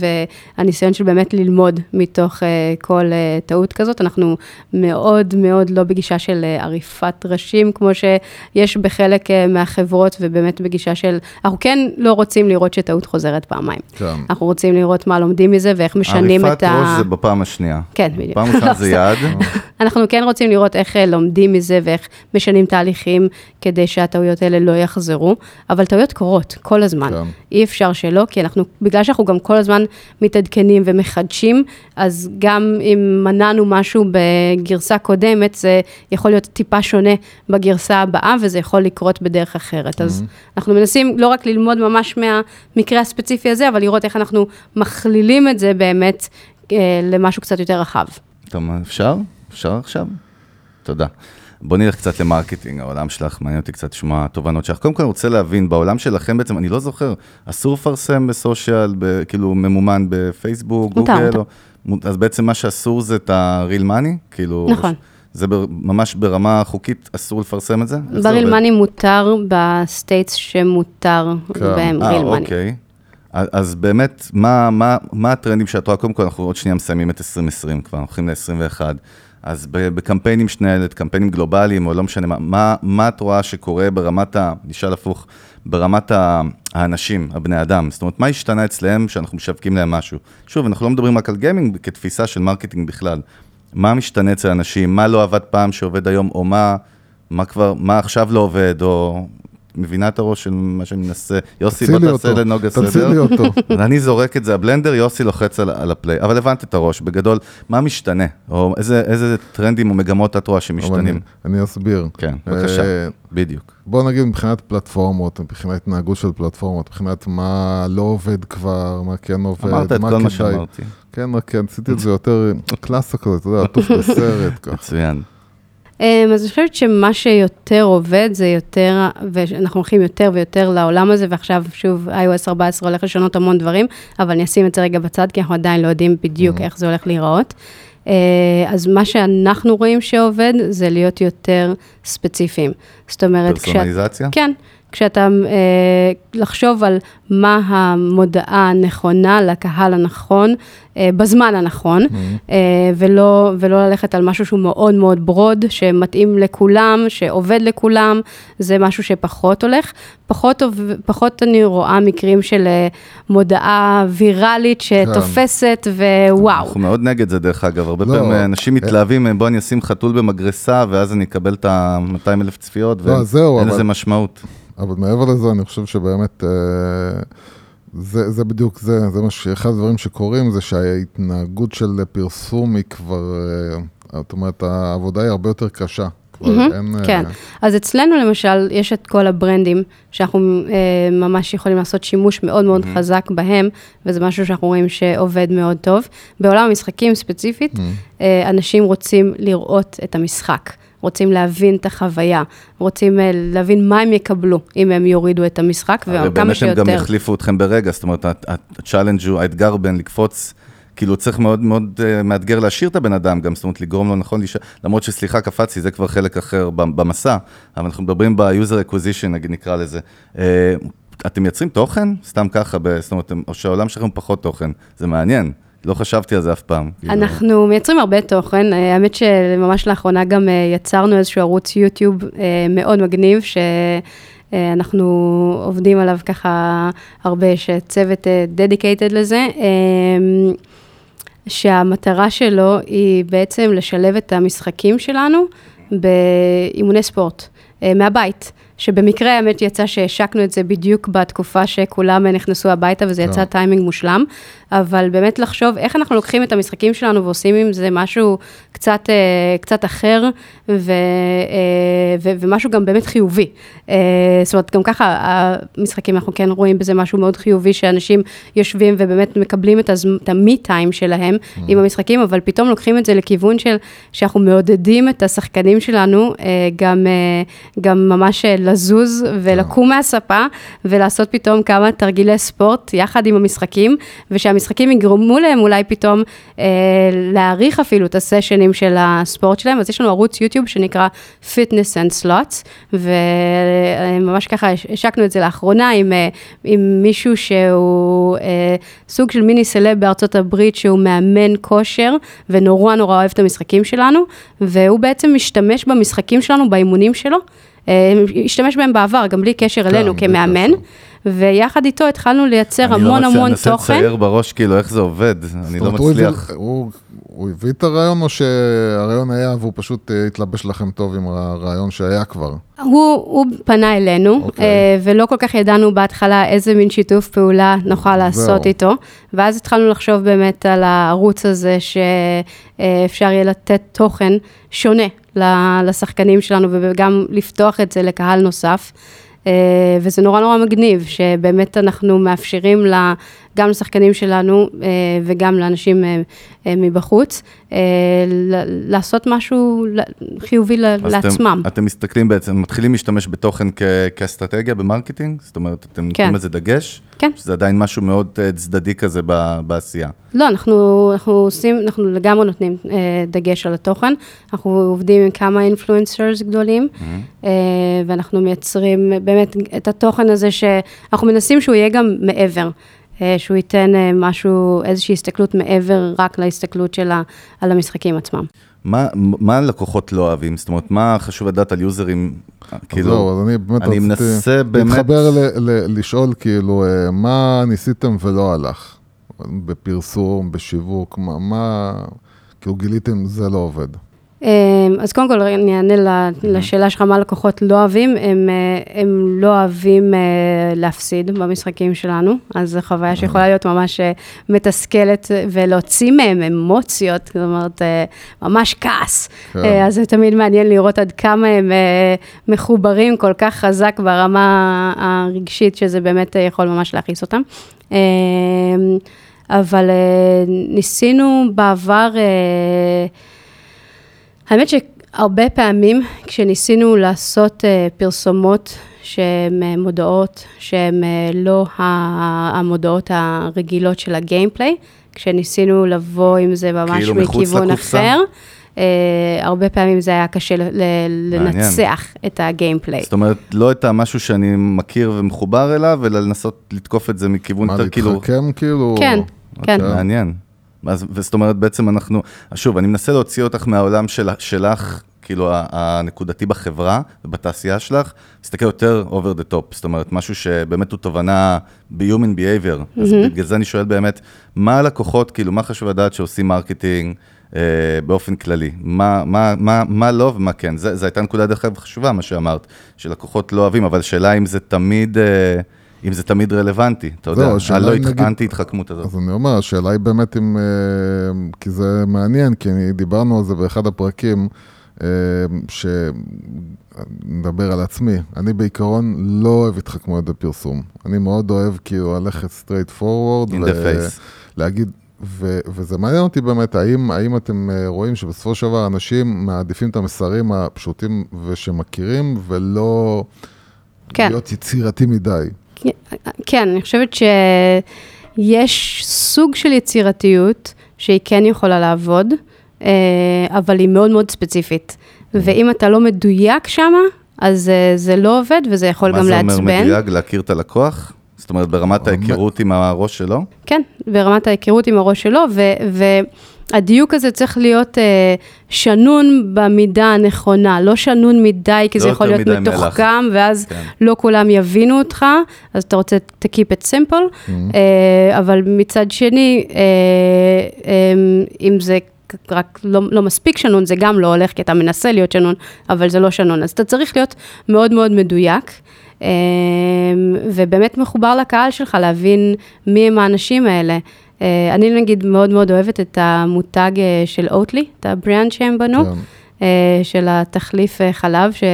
והניסיון של באמת ללמוד מתוך אה, כל אה, טעות כזאת. אנחנו מאוד מאוד לא בגישה של אה, עריפת ראשים, כמו שיש בחלק מהחברות, ובאמת בגישה של, אנחנו כן לא רוצים לראות שטעות חוזרת פעמיים. כן. אנחנו רוצים לראות מה לומדים מזה ואיך משנים את ה... עריפת ראש זה בפעם השנייה. כן, בדיוק. פעם ראשונה זה יעד. אנחנו כן רוצים לראות איך לומדים מזה ואיך משנים תהליכים כדי שהטעויות האלה לא יחזרו, אבל טעויות קורות כל הזמן. כן. אי אפשר שלא, כי אנחנו, בגלל שאנחנו גם כל הזמן מתעדכנים ומחדשים, אז גם אם מנענו משהו בגרסה קודמת, זה יכול להיות טיפה שונה בגרסה הבאה, וזה יכול לקרות בדרך אחרת. אז אנחנו מנסים לא רק ללמוד ממש מהמקרה הספציפי הזה, אבל לראות איך אנחנו מכלילים את זה באמת אה, למשהו קצת יותר רחב. טוב, אפשר? אפשר עכשיו? תודה. בוא נלך קצת למרקטינג, העולם שלך, מעניין אותי קצת לשמוע תובנות שלך. קודם כל אני רוצה להבין, בעולם שלכם בעצם, אני לא זוכר, אסור לפרסם ב social, ב- כאילו ממומן בפייסבוק, מותר, גוגל, מותר. או, אז בעצם מה שאסור זה את ה-real money? כאילו... נכון. זה בר, ממש ברמה חוקית אסור לפרסם את זה? בריל מאני? מותר בסטייטס שמותר כן. בהם אה, real money. אוקיי. אז אז באמת, מה, מה, מה הטרנדים שאת רואה? קודם כל, אנחנו עוד שנייה מסיימים את 2020 כבר, אנחנו הולכים ל-21. אז בקמפיינים שנהלת, קמפיינים גלובליים, או לא משנה מה, מה, מה את רואה שקורה ברמת ה... נשאל הפוך, ברמת האנשים, הבני אדם? זאת אומרת, מה השתנה אצלם שאנחנו משווקים להם משהו? שוב, אנחנו לא מדברים רק על גיימינג כתפיסה של מרקטינג בכלל. מה משתנה אצל אנשים? מה לא עבד פעם שעובד היום, או מה, מה כבר, מה עכשיו לא עובד, או... מבינה את הראש של מה שאני מנסה. יוסי, בוא תעשה לנוגה סדר. תצילי אותו. אני זורק את זה, הבלנדר, יוסי לוחץ על, על ה-play. אבל הבנת את הראש, בגדול, מה משתנה? או איזה, איזה טרנדים או מגמות את רואה שמשתנים? אני, אני אסביר. כן, בבקשה, אה, בדיוק. בוא נגיד מבחינת פלטפורמות, מבחינת התנהגות של פלטפורמות, מבחינת מה לא עובד כבר, מה כן עובד, אמרת את מה כל מה כדאי. שאמרתי. כן, רק כן, עשיתי את זה יותר קלאסה כזה, אתה יודע, עטוף בסרט ככה. מצוין. אמ, אז אני חושבת שמה שיותר עובד זה יותר, ואנחנו הולכים יותר ויותר לעולם הזה, ועכשיו שוב iOS 14 הולך לשנות המון דברים, אבל אני אשים את זה רגע בצד, כי אנחנו עדיין לא יודעים בדיוק איך זה הולך להיראות. אה, אז מה שאנחנו רואים שעובד, זה להיות יותר ספציפיים. זאת אומרת, כשאת... פרסונליזציה? כן, כשאתה, אה, לחשוב על מה המודעה הנכונה לקהל הנכון, אה, בזמן הנכון, אה, ולא, ולא ללכת על משהו שהוא מאוד מאוד ברוד, שמתאים לכולם, שעובד לכולם, זה משהו שפחות הולך. פחות, פחות אני רואה מקרים של אה, מודעה ויראלית שתופסת, ווואו. אנחנו מאוד נגד זה, דרך אגב. הרבה לא, פעמים אנשים אה. מתלהבים, בוא אני אשים חתול במגרסה, ואז אני אקבל את ה-200 אלף צפיות, לא, ואין אבל- לזה משמעות. אבל מעבר לזה, אני חושב שבאמת, אה, זה, זה בדיוק זה, זה מה ש... אחד הדברים שקורים זה שההתנהגות של פרסום היא כבר, אה, זאת אומרת, העבודה היא הרבה יותר קשה. מהמם, אין... אה, כן, אז אצלנו למשל, יש את כל הברנדים, שאנחנו אה, ממש יכולים לעשות שימוש מאוד מאוד חזק בהם, וזה משהו שאנחנו רואים שעובד מאוד טוב. בעולם המשחקים ספציפית, אה, אנשים רוצים לראות את המשחק. רוצים להבין את החוויה, רוצים אה, להבין מה הם יקבלו אם הם יורידו את המשחק, הרי וכמה באמת הם שיותר. גם יחליפו אתכם ברגע, זאת אומרת, ה-challenge הוא, האתגר בין לקפוץ, כאילו צריך מאוד מאוד אה, מאתגר להשאיר את הבן אדם גם, זאת אומרת, לגרום לו נכון להישאר, למרות שסליחה, קפצתי, זה כבר חלק אחר במסע, אבל אנחנו מדברים ב-user acquisition, נגיד, נקרא לזה. אה, אתם מייצרים תוכן? סתם ככה, ב- זאת אומרת, או שהעולם שלכם פחות תוכן, זה מעניין. לא חשבתי על זה אף פעם. כאילו. אנחנו מייצרים הרבה תוכן, אה, האמת שממש לאחרונה גם אה, יצרנו איזשהו ערוץ יוטיוב אה, מאוד מגניב, שאנחנו עובדים עליו ככה הרבה, יש צוות dedicated לזה, אה, שהמטרה שלו היא בעצם לשלב את המשחקים שלנו באימוני ספורט, מהבית. שבמקרה האמת יצא שהשקנו את זה בדיוק בתקופה שכולם נכנסו הביתה וזה יצא כן. טיימינג מושלם, אבל באמת לחשוב איך אנחנו לוקחים את המשחקים שלנו ועושים עם זה משהו קצת, אה, קצת אחר, ו, אה, ו, ומשהו גם באמת חיובי. אה, זאת אומרת, גם ככה המשחקים, אנחנו כן רואים בזה משהו מאוד חיובי, שאנשים יושבים ובאמת מקבלים את, הז, את המי טיים שלהם Mm. עם המשחקים, אבל פתאום לוקחים את זה לכיוון של, שאנחנו מעודדים את השחקנים שלנו, אה, גם, אה, גם ממש אה, לזוז ולקום מהספה, ולעשות פתאום כמה תרגילי ספורט יחד עם המשחקים, ושהמשחקים יגרמו להם אולי פתאום אה, להעריך אפילו את הסשנים של הספורט שלהם. אז יש לנו ערוץ יוטיוב שנקרא Fitness and Slots, וממש ככה השקנו את זה לאחרונה עם, אה, עם מישהו שהוא אה, סוג של מיני סלב בארצות הברית, שהוא מאמן כושר, ונורא נורא אוהב את המשחקים שלנו, והוא בעצם משתמש במשחקים שלנו, באימונים שלו. אה, השתמש בהם בעבר, גם בלי קשר אלינו בלי כמאמן. ויחד איתו התחלנו לייצר אני לא המון המון אני מנסה תוכן. לצייר בראש, כאילו, איך זה עובד, אני לא מצליח. הוא הביא את הרעיון, או שהרעיון היה והוא פשוט אה, התלבש לכם טוב עם הרעיון שהיה כבר? הוא, הוא פנה אלינו, אוקיי. אה, ולא כל כך ידענו בהתחלה איזה מין שיתוף פעולה נוכל לעשות זהו. איתו, ואז התחלנו לחשוב באמת על הערוץ הזה, שאפשר יהיה לתת תוכן שונה ל- לשחקנים שלנו, וגם לפתוח את זה לקהל נוסף. אה, וזה נורא נורא מגניב, שבאמת אנחנו מאפשרים לה, גם לשחקנים שלנו אה, וגם לאנשים אה, אה, מבחוץ, לעשות משהו חיובי לעצמם. אתם, אתם מסתכלים בעצם, מתחילים להשתמש בתוכן כ, כאסטרטגיה ב-marketing? זאת אומרת, אתם נותנים כן. לזה דגש? כן. שזה עדיין משהו מאוד צדדי כזה בעשייה. לא, אנחנו, אנחנו עושים, אנחנו לגמרי נותנים אה, דגש על התוכן. אנחנו עובדים עם כמה אינפלואנסרס גדולים, אה, ואנחנו מייצרים באמת את התוכן הזה שאנחנו מנסים שהוא יהיה גם מעבר. אה, שהוא ייתן אה, משהו, איזושהי הסתכלות מעבר רק להסתכלות שלה על המשחקים עצמם. מה, מה הלקוחות לא אוהבים? זאת אומרת, מה חשוב לדעת על יוזרים? כאילו, זהו, אז אני באמת אני מנסה באמת... להתחבר ל- ל- לשאול, כאילו, אה, מה ניסיתם ולא הלך? בפרסום, בשיווק, מה, מה כאילו גיליתם, זה לא עובד. אמ, אז קודם כל אני אענה ל- לשאלה שלך, מה לקוחות לא אוהבים, הם, אה, הם לא אוהבים אה, להפסיד במשחקים שלנו, אז זו חוויה שיכולה להיות ממש אה, מתסכלת ולהוציא מהם אמוציות, זאת אומרת, ממש כעס. כן. אז זה תמיד מעניין לראות עד כמה הם מחוברים כל כך חזק ברמה הרגשית, שזה באמת יכול ממש להכעיס אותם. אמ, אבל ניסינו בעבר, האמת שהרבה פעמים כשניסינו לעשות אה, פרסומות שהן אה, מודעות, שהן אה, לא המודעות הרגילות של הגיימפליי, כשניסינו לבוא עם זה ממש כאילו מכיוון לקופסה? אחר, אה, הרבה פעמים זה היה קשה ל-. לנצח את הגיימפליי. זאת אומרת, לא את המשהו שאני מכיר ומחובר אליו, אלא לנסות לתקוף את זה מכיוון מה, יותר כאילו... להתחכם, כאילו? כן, כן. אוקיי, מעניין. אז, וזאת אומרת, בעצם אנחנו, שוב, אני מנסה להוציא אותך מהעולם של, שלך, כאילו הנקודתי בחברה ובתעשייה שלך, להסתכל יותר over the top, זאת אומרת, משהו שבאמת הוא תובנה ב-human behavior. אז בגלל זה אני שואל באמת, מה הלקוחות, כאילו, מה חשוב לדעת שעושים marketing אה, באופן כללי? מה, מה, מה, מה לא ומה כן? זו הייתה נקודה דרך אגב חשובה, מה שאמרת, שלקוחות לא אוהבים, אבל השאלה אם זה תמיד... אה, אם זה תמיד רלוונטי, אתה יודע, זהו, השאלה הלא אם נגיד- האנטי-התחכמות הזאת. אז אני אומר, השאלה היא באמת אם... אה, כי זה מעניין, כי אני- דיברנו על זה באחד הפרקים, אה, שנדבר על עצמי. אני בעיקרון לא אוהב התחכמויות בפרסום. אני מאוד אוהב כאילו ללכת straight forward. In the face. להגיד, ו, וזה מעניין אותי באמת, האם, האם אתם אה, רואים שבסופו של דבר אנשים מעדיפים את המסרים הפשוטים ושמכירים, ולא כן. להיות יצירתי מדי. כן, אני חושבת שיש סוג של יצירתיות שהיא כן יכולה לעבוד, אה, אבל היא מאוד מאוד ספציפית. ואם אתה לא מדויק שמה, אז אה, זה לא עובד וזה יכול גם מה לעצבן. זה אומר מדויק? להכיר את הלקוח? זאת אומרת, ברמת ההיכרות עם הראש שלו? כן, ברמת ההיכרות עם הראש שלו, ו- והדיוק הזה צריך להיות אה, שנון במידה הנכונה, לא שנון מדי, כי לא זה יכול להיות. מתוחכם, ואז כן. לא כולם יבינו אותך, אז אתה רוצה to keep it simple, אה, אבל מצד שני, אה, אה, אם זה... רק לא, לא מספיק שנון, זה גם לא הולך, כי אתה מנסה להיות שנון, אבל זה לא שנון. אז אתה צריך להיות מאוד מאוד מדויק, אה, ובאמת מחובר לקהל שלך, להבין מי הם האנשים האלה. אה, אני נגיד מאוד מאוד אוהבת את המותג אה, של אוטלי, את הבריאנד שהם בנו. כן. אה, של התחליף חלב ש-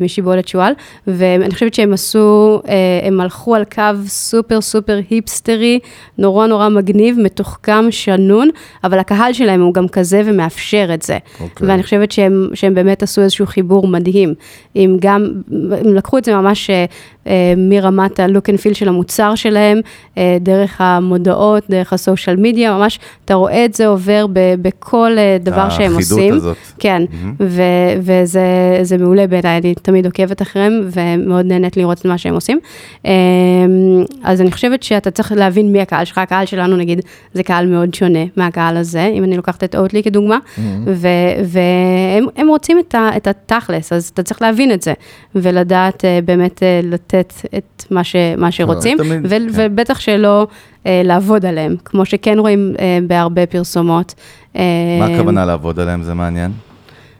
משיבולת שועל, ואני חושבת שהם עשו, אה, הם הלכו על קו סופר סופר היפסטרי, נורא נורא מגניב, מתוחכם, שנון, אבל הקהל שלהם הוא גם כזה ומאפשר את זה. אוקיי. ואני חושבת שהם, שהם באמת עשו איזשהו חיבור מדהים. אם גם, הם לקחו את זה ממש אה, אה, מרמת ה-look and feel של המוצר שלהם, אה, דרך המודעות, דרך הסושיאל מדיה, ממש, אתה רואה את זה עובר ב- בכל אה, דבר שהם עושים. הזאת. כן, ו- וזה זה מעולה בעיניי, אני תמיד עוקבת אחריהם ומאוד נהנית לראות את מה שהם עושים. אמ, אז אני חושבת שאתה צריך להבין מי הקהל שלך, הקהל שלנו נגיד זה קהל מאוד שונה מהקהל הזה, אם אני לוקחת את אוטלי כדוגמה, ו- והם הם רוצים את, את התכלס, אז אתה צריך להבין את זה, ולדעת אה, באמת אה, לתת את מה, ש- מה שרוצים, כן. ובטח שלא אה, לעבוד עליהם, כמו שכן רואים בהרבה פרסומות. מה הכוונה לעבוד עליהם? זה מעניין.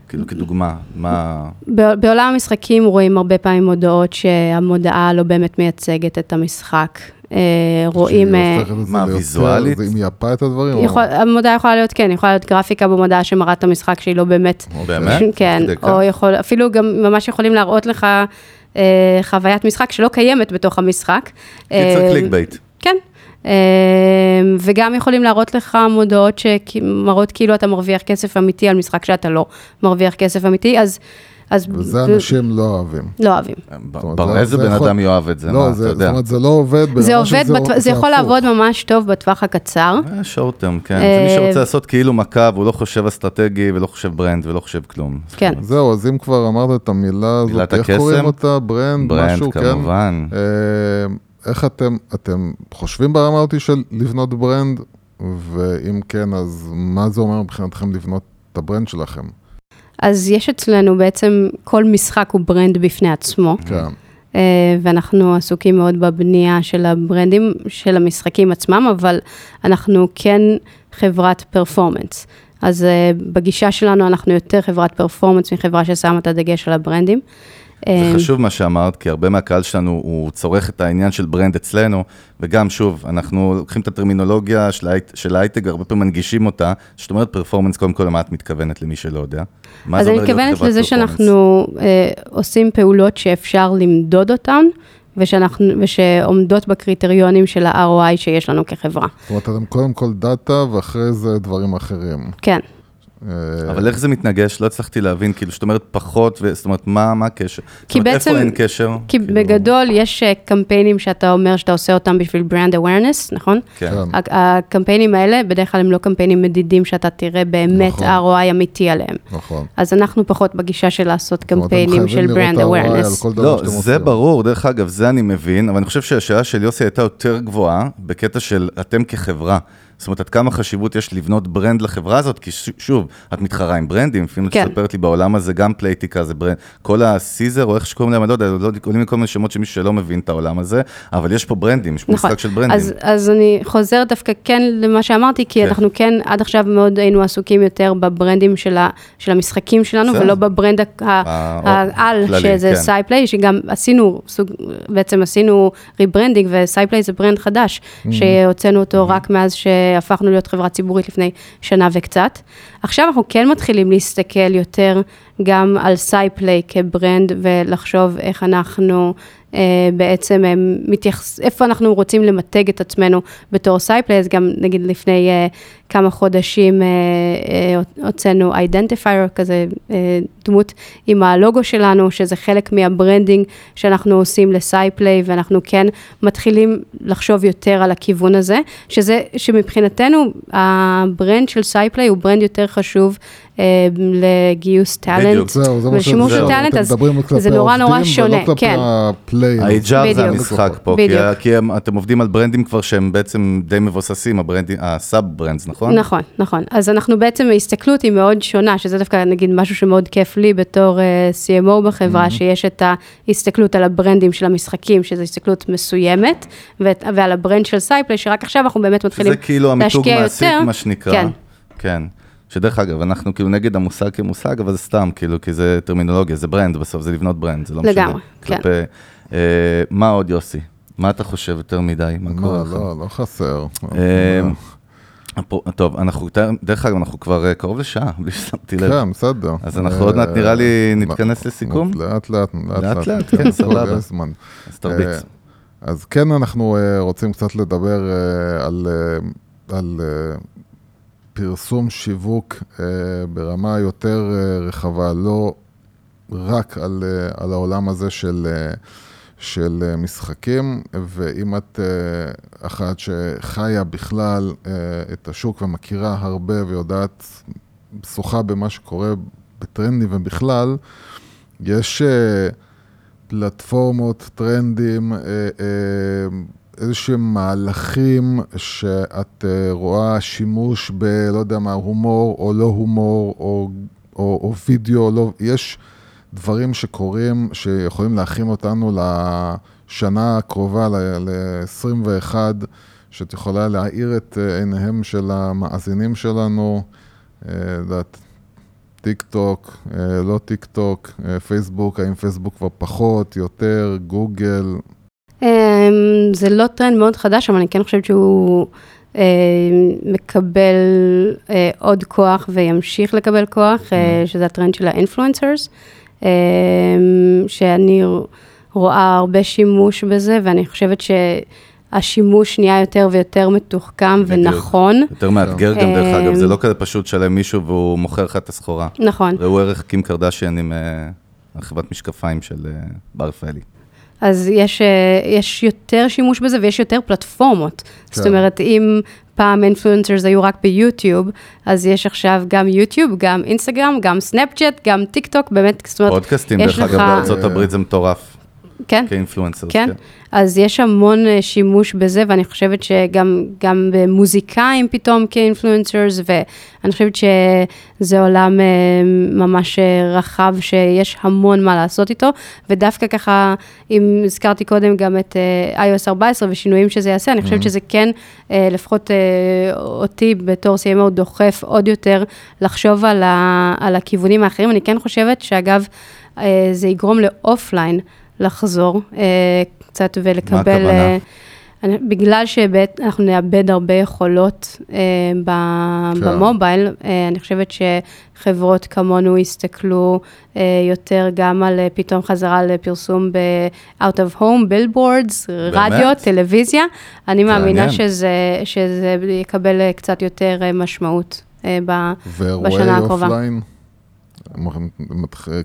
כאילו, כדוגמה, מה... ב- בעולם המשחקים רואים הרבה פעמים מודעות שהמודעה לא באמת מייצגת את המשחק. אה, רואים... אה, מה, ויזואלית? היא מייפה את הדברים? המודעה יכולה להיות, כן, יכולה להיות גרפיקה במודעה שמראה את המשחק שהיא לא באמת... באמת? כן? או יכול, אפילו גם ממש יכולים להראות לך אה, חוויית משחק שלא קיימת בתוך המשחק. קיצר clickbait. כן. אה, וגם יכולים להראות לך מודעות שמראות כאילו אתה מרוויח כסף אמיתי על משחק שאתה לא מרוויח כסף אמיתי, אז... אז וזה אנשים לא אוהבים. לא אוהבים. אומרת, ברור, זה- איזה זה בן יכול- אדם יאהב את זה, לא, מה, אתה זה- זאת יודע. אומרת, זה לא עובד זה שזה- עובד, בטווח- זה יכול הפוך. לעבוד ממש טוב בטווח הקצר. short term, כן. זה מי אה, שרוצה לעשות כאילו מכה, והוא לא חושב אסטרטגי, ולא חושב brand, ולא חושב כלום. כן. זהו, אז אם כבר אמרת את המילה הזאת, איך? קוראים אותה? brand, brand, משהו, כן? כמובן. איך אתם, אתם חושבים ברמה אותי של לבנות brand? ואם כן, אז מה זה אומר מבחינתכם לבנות את ה-brand שלכם. אז יש אצלנו בעצם, כל משחק הוא brand בפני עצמו. כן. אה, ואנחנו עסוקים מאוד בבנייה של הברנדים של המשחקים עצמם, אבל אנחנו כן חברת performance. אז אה, בגישה שלנו אנחנו יותר חברת performance מחברה ששמה את הדגש על הברנדים. זה אה, חשוב מה שאמרת, כי הרבה מהקהל שלנו הוא צורך את העניין של brand אצלנו, וגם שוב, אנחנו לוקחים את הטרמינולוגיה של ההייטק, הרבה פעמים מנגישים אותה, זאת אומרת performance, קודם כל, למה את מתכוונת למי שלא יודע? מה אז זה אני אומר להיות מתכוונת חברת לזה performance? שאנחנו אה, עושים פעולות שאפשר למדוד אותן, ושאנחנו, ושעומדות בקריטריונים של ה-ROI שיש לנו כחברה. זאת אומרת, אתם קודם כל data ואחרי זה דברים אחרים. כן. אה, אבל איך זה מתנגש? לא הצלחתי להבין, כאילו, זאת אומרת פחות, זאת אומרת, מה מה הקשר? זאת כי אומרת, בעצם- איפה אין קשר? כי כאילו, בגדול יש אה, קמפיינים שאתה אומר שאתה עושה אותם בשביל brand awareness, נכון? כן. כן. הקמפיינים האלה, בדרך כלל הם לא קמפיינים מדידים שאתה תראה באמת נכון. ROI אמיתי עליהם. נכון. אז אנחנו פחות בגישה של לעשות קמפיינים של על awareness. לא, זה. ברור, דרך אגב, זה אני מבין, אבל אני חושב שהשאלה של יוסי הייתה יותר גבוהה, בקטע של אתם כחברה. זאת אומרת, עד כמה חשיבות יש לבנות brand לחברה הזאת, כי ש- שוב, את מתחרה עם ברנדים, לפעמים את כן. מספרת לי בעולם הזה, גם פלייטיקה זה brand, כל ה-Caesar, או איך שקוראים להם, אני לא יודע, לא קוראים לי כל מיני שמות של מישהו שלא מבין את העולם הזה, אבל יש פה ברנדים, יש פה נכון. משחק של ברנדים. אז, אז אני חוזרת דווקא כן למה שאמרתי, כי כן. אנחנו כן עד עכשיו מאוד היינו עסוקים יותר בברנדים של, ה, של המשחקים שלנו, בסדר. ולא ב-brand ה- ה- אה, העל, כללי, שזה כן. סייפליי, שגם עשינו, סוג, בעצם עשינו rebranding, וסייפליי זה brand חדש, Mm-hmm. שהוצאנו אותו רק מאז שהפכנו להיות חברה ציבורית לפני שנה וקצת. עכשיו אנחנו כן מתחילים להסתכל יותר גם על סייפליי כ-brand, ולחשוב איך אנחנו... אה, בעצם אה, מתייחס, איפה אנחנו רוצים למתג את עצמנו בתור סייפליי, אז גם נגיד לפני אה, כמה חודשים הוצאנו identifier, כזה דמות עם הלוגו שלנו, שזה חלק מה-branding שאנחנו עושים לסייפליי, ואנחנו כן מתחילים לחשוב יותר על הכיוון הזה, שזה, שמבחינתנו ה-brand של סייפליי הוא brand יותר חשוב לגיוס talent. זה ושימוש. ב-talent, אז זה נורא נורא שונה, כן. ה-HR זה. המשחק פה, כי, אתם עובדים על ברנדים כבר שהם בעצם די מבוססים, ה-sub brands, נכון? נכון, נכון. אז אנחנו בעצם, ההסתכלות היא מאוד שונה, שזה דווקא נגיד משהו שמאוד כיף לי בתור uh, CMO בחברה. שיש את ההסתכלות על ה brands של המשחקים, שזו הסתכלות מסוימת, ועל ה brand של Safely, שרק עכשיו אנחנו באמת מתחילים שזה כאילו המיתוג מעסיק, יותר. מה שנקרא. כן. כן. שדרך אגב, אנחנו כאילו נגד המושג כמושג, אבל זה סתם, כאילו, כי זה טרמינולוגיה, זה brand בסוף, זה לבנות brand, זה לא משנה. לגמרי, כן. כלפי... אה, מה עוד, יוסי? מה אתה חושב יותר מדי? מה קורה מה, לך? לא, לא חסר. אה, טוב, אנחנו, דרך אגב, אנחנו כבר אה, קרוב לשעה, בלי ששמתי לב. כן, בסדר. אז אנחנו עוד מעט, נראה לי, נתכנס אה, לסיכום? לאט לאט, לאט לאט, כן, סבבה. אז תרביץ. אה, אז כן, אנחנו אה, רוצים קצת לדבר אה, על, אה, על אה, פרסום שיווק אה, ברמה יותר אה, רחבה, לא רק על, אה, על העולם הזה של, של משחקים, ואם את אחת שחיה בכלל את השוק ומכירה הרבה ויודעת, שוחה במה שקורה בטרנדים ובכלל, יש פלטפורמות, טרנדים, אה, אה, איזשהם מהלכים שאת אה, רואה שימוש ב, לא יודע מה, הומור או לא הומור, או, או, או וידאו, או לא, יש דברים שקורים, שיכולים להכין אותנו לשנה הקרובה, ל-21, שאת יכולה להאיר את אה, עיניהם של המאזינים שלנו, אה, יודעת, טיק טוק, אה, לא טיק טוק, אה, פייסבוק, האם פייסבוק כבר פחות, יותר, גוגל, זה לא טרנד מאוד חדש, אבל אני כן חושבת שהוא אה, מקבל אה, עוד כוח וימשיך לקבל כוח, אה, שזה הטרנד של ה influencers, אה, שאני רואה הרבה שימוש בזה, ואני חושבת שהשימוש נהיה יותר ויותר מתוחכם בדיוק. ונכון. יותר מאתגר גם, דרך אה, אגב, זה לא כזה פשוט שלם מישהו והוא מוכר לך את הסחורה. נכון. ראו ערך קים קרדשיאן עם אה, חברת משקפיים של אה, בר רפאלי. אז יש, אה, יש יותר שימוש בזה ויש יותר פלטפורמות. כן. זאת אומרת, אם פעם influencers היו רק ביוטיוב, אז יש עכשיו גם יוטיוב, גם אינסטגרם, גם סנאפצ'אט, גם טיק טוק, באמת, זאת אומרת, פודקאסטים, יש דרך אגב, בארצות הברית זה מטורף. כן. כאינפלואנסר. כן, אז יש המון אה, שימוש בזה, ואני חושבת שגם גם במוזיקאים פתאום כאינפלואנסרס, ואני חושבת שזה עולם אה, ממש אה, רחב, שיש המון מה לעשות איתו, ודווקא ככה, אם הזכרתי קודם גם את iOS 14 ושינויים שזה יעשה, אני חושבת שזה כן, לפחות אותי בתור CMO דוחף עוד יותר לחשוב על, ה, על הכיוונים האחרים. אני כן חושבת שאגב, זה יגרום לאופליין. לחזור אה, קצת ולקבל... מה הכוונה? אה, בגלל שאנחנו נאבד הרבה יכולות אה, ב, כן. במובייל, אה, אני חושבת שחברות כמונו יסתכלו אה, יותר גם על אה, פתאום חזרה לפרסום ב-out of home, billboards, רדיו, טלוויזיה. אני מאמינה שזה, שזה יקבל אה, קצת יותר אה, משמעות אה, ב, בשנה הקרובה. ואירועי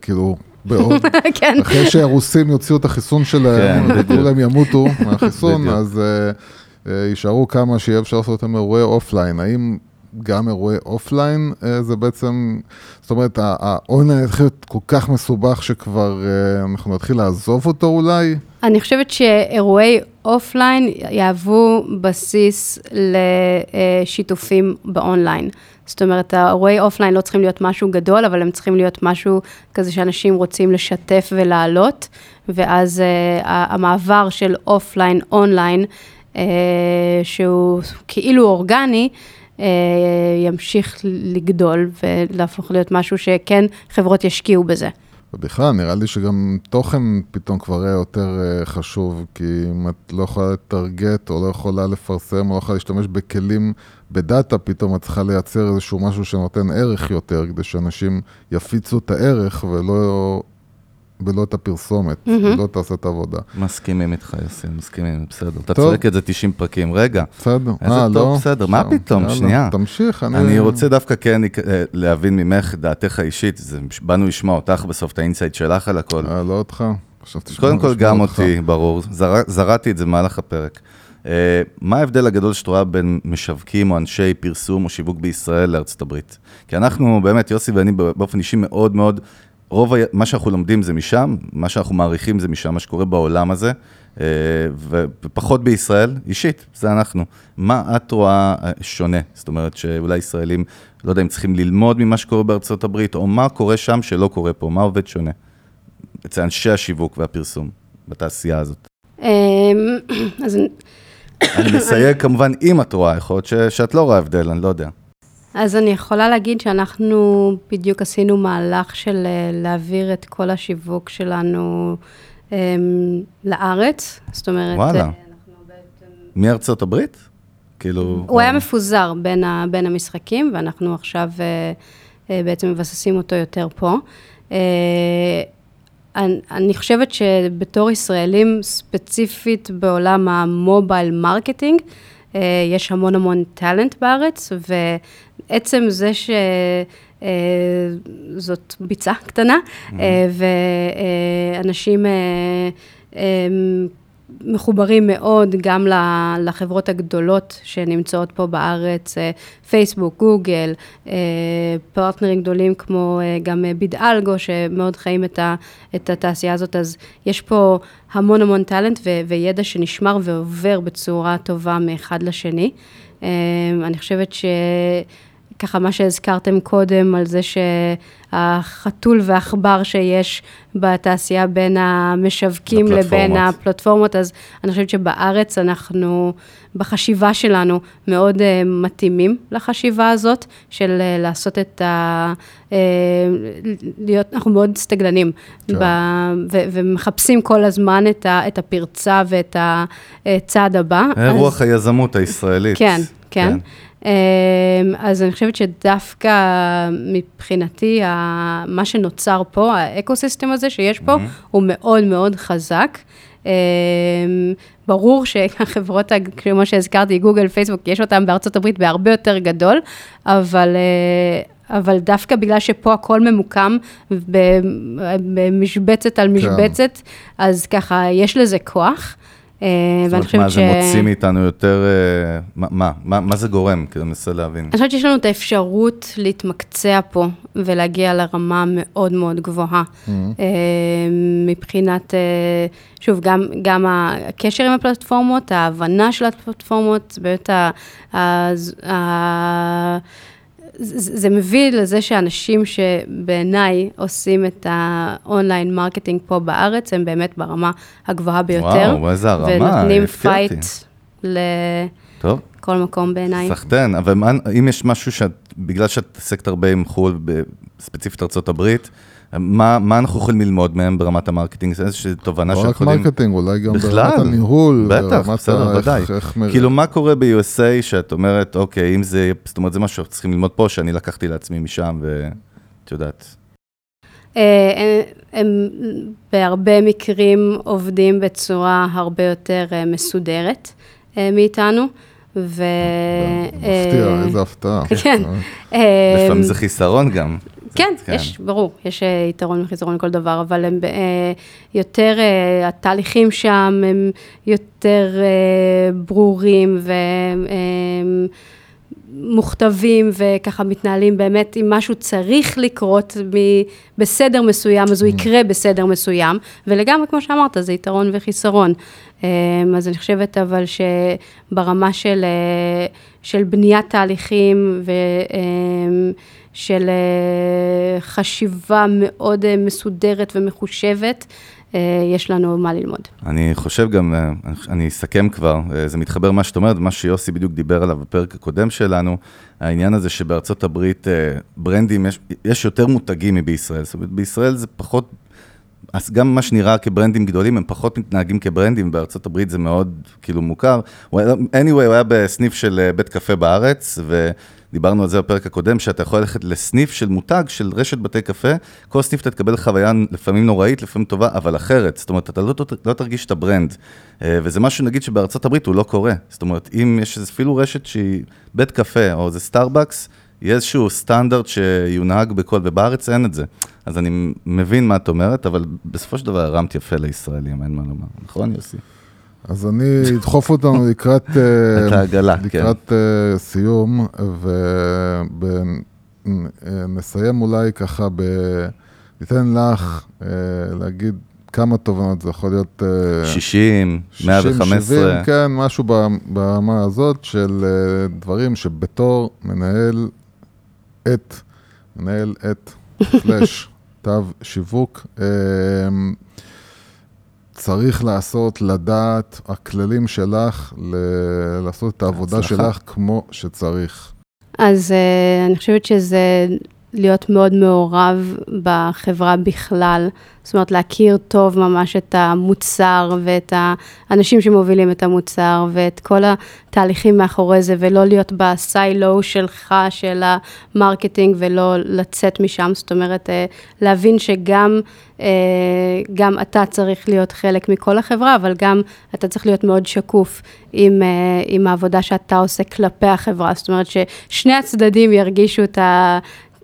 כאילו... בעוד, כן. אחרי שהרוסים יוציאו את החיסון שלהם, כן, וכולם ימותו מהחיסון, אז uh, uh, יישארו כמה שיהיה אפשר לעשות אותם אירועי offline. האם גם אירועי offline uh, זה בעצם, זאת אומרת, האונליין יתחיל להיות כל כך מסובך שכבר uh, אנחנו נתחיל לעזוב אותו אולי? אני חושבת שאירועי offline יהוו בסיס לשיתופים באונליין. זאת אומרת, האירועי offline לא צריכים להיות משהו גדול, אבל הם צריכים להיות משהו כזה שאנשים רוצים לשתף ולעלות, ואז uh, המעבר של offline, online, uh, שהוא כאילו אורגני, uh, ימשיך לגדול ולהפוך להיות משהו שכן חברות ישקיעו בזה. ובכלל, נראה לי שגם תוכן פתאום כבר היה יותר uh, חשוב, כי אם את לא יכולה ל target, או לא יכולה לפרסם, או לא יכולה להשתמש בכלים, ב data, פתאום את צריכה לייצר איזשהו משהו שנותן ערך יותר, כדי שאנשים יפיצו את הערך ולא, ולא את הפרסומת, mm-hmm. ולא תעשה את העבודה. מסכימים איתך, יוסי, מסכימים, בסדר. אתה צודק את זה 90 פרקים. רגע, בסדר. איזה אה, טוב, לא? בסדר, מה פתאום, יאללה, שנייה. תמשיך, אני... אני רוצה דווקא כן אה, להבין ממך דעתך האישית, זה, באנו לשמוע אותך בסוף, את ה insight שלך על הכל. אה, לא אותך. קודם כל גם אותי, ברור. זר, זרעתי את זה במהלך הפרק. Uh, מה ההבדל הגדול שאת רואה בין משווקים או אנשי פרסום או שיווק בישראל לארצות הברית? כי אנחנו באמת, יוסי ואני באופן אישי מאוד מאוד, רוב מה שאנחנו לומדים זה משם, מה שאנחנו מעריכים זה משם, מה שקורה בעולם הזה, uh, ופחות בישראל, אישית, זה אנחנו. מה את רואה אה, שונה? זאת אומרת שאולי ישראלים, לא יודע אם צריכים ללמוד ממה שקורה בארצות הברית, או מה קורה שם שלא קורה פה, מה עובד שונה? אצל אנשי השיווק והפרסום בתעשייה הזאת. אמ, אז אני מסייג כמובן אם את רואה, יכול להיות שאת לא רואה הבדל, אני לא יודע. אז אני יכולה להגיד שאנחנו בדיוק עשינו מהלך של אה, להעביר את כל השיווק שלנו um, לארץ, זאת אומרת... וואלה. אה, מארצות הברית? כאילו... הוא או... היה מפוזר בין, ה, בין המשחקים, ואנחנו עכשיו uh, בעצם מבססים אותו יותר פה. אני, אני חושבת שבתור ישראלים, ספציפית בעולם ה mobile marketing, אה, יש המון המון talent בארץ, ועצם זה ש... אה, זאת ביצה קטנה, mm-hmm. ואנשים מחוברים מאוד גם לחברות הגדולות שנמצאות פה בארץ, אה, פייסבוק, גוגל, אה, פרטנרים גדולים כמו אה, גם ביד אלגו, שמאוד חיים את התעשייה הזאת, אז יש פה המון המון טאלנט וידע שנשמר ועובר בצורה טובה מאחד לשני. אני חושבת ש... ככה מה שהזכרתם קודם על זה שהחתול והעכבר שיש בתעשייה בין המשווקים לבין הפלטפורמות, אז אני חושבת שבארץ אנחנו, בחשיבה שלנו, מאוד uh, מתאימים לחשיבה הזאת, של uh, לעשות את ה... Uh, להיות, אנחנו מאוד סטגלנים, כן. ב, ו, ומחפשים כל הזמן את, ה, את הפרצה ואת הצעד הבא. רוח אז... היזמות הישראלית. כן, כן. כן. אמ, אז אני חושבת שדווקא מבחינתי, מה שנוצר פה, האקו-סיסטם הזה שיש פה, mm-hmm. הוא מאוד מאוד חזק. אמ, ברור שהחברות, כמו שהזכרתי, גוגל, פייסבוק, יש אותן בארצות הברית בהרבה יותר גדול, אבל... אה, אבל דווקא בגלל שפה הכל ממוקם במשבצת על כן. משבצת, כן. אז ככה, יש לזה כוח. אה, זאת ואני אומרת, חושבת מה, ש... זה מוציא מאיתנו יותר... אה, מה- מה, מה, מה זה גורם? כאילו, אני מנסה להבין. אני חושבת שיש לנו את האפשרות להתמקצע פה ולהגיע לרמה מאוד מאוד גבוהה. אה, מבחינת, שוב, גם, גם הקשר עם הפלטפורמות, ההבנה של הפלטפורמות, באמת ה... זה מביא לזה שאנשים שבעיניי עושים את ה online marketing פה בארץ, הם באמת ברמה הגבוהה ביותר. וואו, איזה הרמה, ונותנים הפתיע אותי. fight לכל מקום בעיניי. סחטיין, אבל אם יש משהו שאת, בגלל שאת עסקת הרבה עם חו"ל, ספציפית ארה"ב, מה, מה אנחנו יכולים ללמוד מהם ברמת ה marketing? זה איזושהי תובנה לא רק. marketing, אולי גם בכלל, ברמת הניהול. בטח, ברמת בסדר, ודאי. איך מ- כאילו, מה קורה ב-USA שאת אומרת, אוקיי, אם זה, זאת אומרת, זה משהו שאנחנו צריכים ללמוד פה, שאני לקחתי לעצמי משם, ואת יודעת. אה, הם, הם בהרבה מקרים עובדים בצורה הרבה יותר אה, מסודרת אה, מאיתנו, ו... מפתיע, אה, איזה הפתעה. כן. אה, אה, לפעמים זה חיסרון גם. כן, כן. יש, ברור, יש אה, יתרון וחיסרון לכל דבר, אבל הם אה, יותר, אה, התהליכים שם הם יותר אה, ברורים ומוכתבים, וככה מתנהלים באמת, אם משהו צריך לקרות בסדר מסוים, אז הוא יקרה בסדר מסוים, ולגמרי, כמו שאמרת, זה יתרון וחיסרון. אה, אז אני חושבת אבל שברמה של, אה, של בניית תהליכים ו... של אה, חשיבה מאוד אה, מסודרת ומחושבת, אה, יש לנו מה ללמוד. אני חושב גם, אני- אסכם כבר, זה מתחבר מה שאת אומרת, מה שיוסי בדיוק דיבר עליו בפרק הקודם שלנו, העניין הזה שבארצות הברית ברנדים, יש, יש יותר מותגים מבישראל, זאת אומרת, בישראל זה פחות, אז גם מה שנראה כ brands גדולים, הם פחות מתנהגים כ brands, בארצות הברית זה מאוד כאילו מוכר. anyway, הוא היה בסניף של בית קפה בארץ, ודיברנו על זה בפרק הקודם, שאתה יכול ללכת לסניף של מותג, של רשת בתי קפה, כל סניף אתה תקבל חוויה לפעמים נוראית, לפעמים טובה, אבל אחרת. זאת אומרת, אתה לא, לא תרגיש את ה brand. אה, וזה משהו, נגיד, שבארצות הברית הוא לא קורה. זאת אומרת, אם יש אפילו רשת שהיא בית קפה, או איזה סטארבקס, יהיה איזשהו סטנדרט שיונהג בכל, ובארץ אין את זה. אז אני מבין מה את אומרת, אבל בסופו של דבר הרמת יפה לישראלים, אין מה לומר. נכון, יוסי? אז אני אדחוף אותנו לקראת... אה, את העגלה, כן. לקראת אה, סיום, ונסיים אולי ככה ב... ניתן לך אה, להגיד כמה תובנות, זה יכול להיות... אה, 60, 115. 70, כן, משהו ברמה הזאת של אה, דברים שבתור מנהל את, מנהל את, סלאש, תו שיווק, אה, צריך לעשות, לדעת, הכללים שלך, ל- לעשות את העבודה הצלחה. שלך כמו שצריך. אז uh, אני חושבת שזה להיות מאוד מעורב בחברה בכלל, זאת אומרת להכיר טוב ממש את המוצר ואת האנשים שמובילים את המוצר ואת כל התהליכים מאחורי זה, ולא להיות בסיילו שלך, של ה marketing, ולא לצאת משם, זאת אומרת, אה, להבין שגם אה, גם אתה צריך להיות חלק מכל החברה, אבל גם אתה צריך להיות מאוד שקוף עם, אה, עם העבודה שאתה עושה כלפי החברה, זאת אומרת ששני הצדדים ירגישו את ה...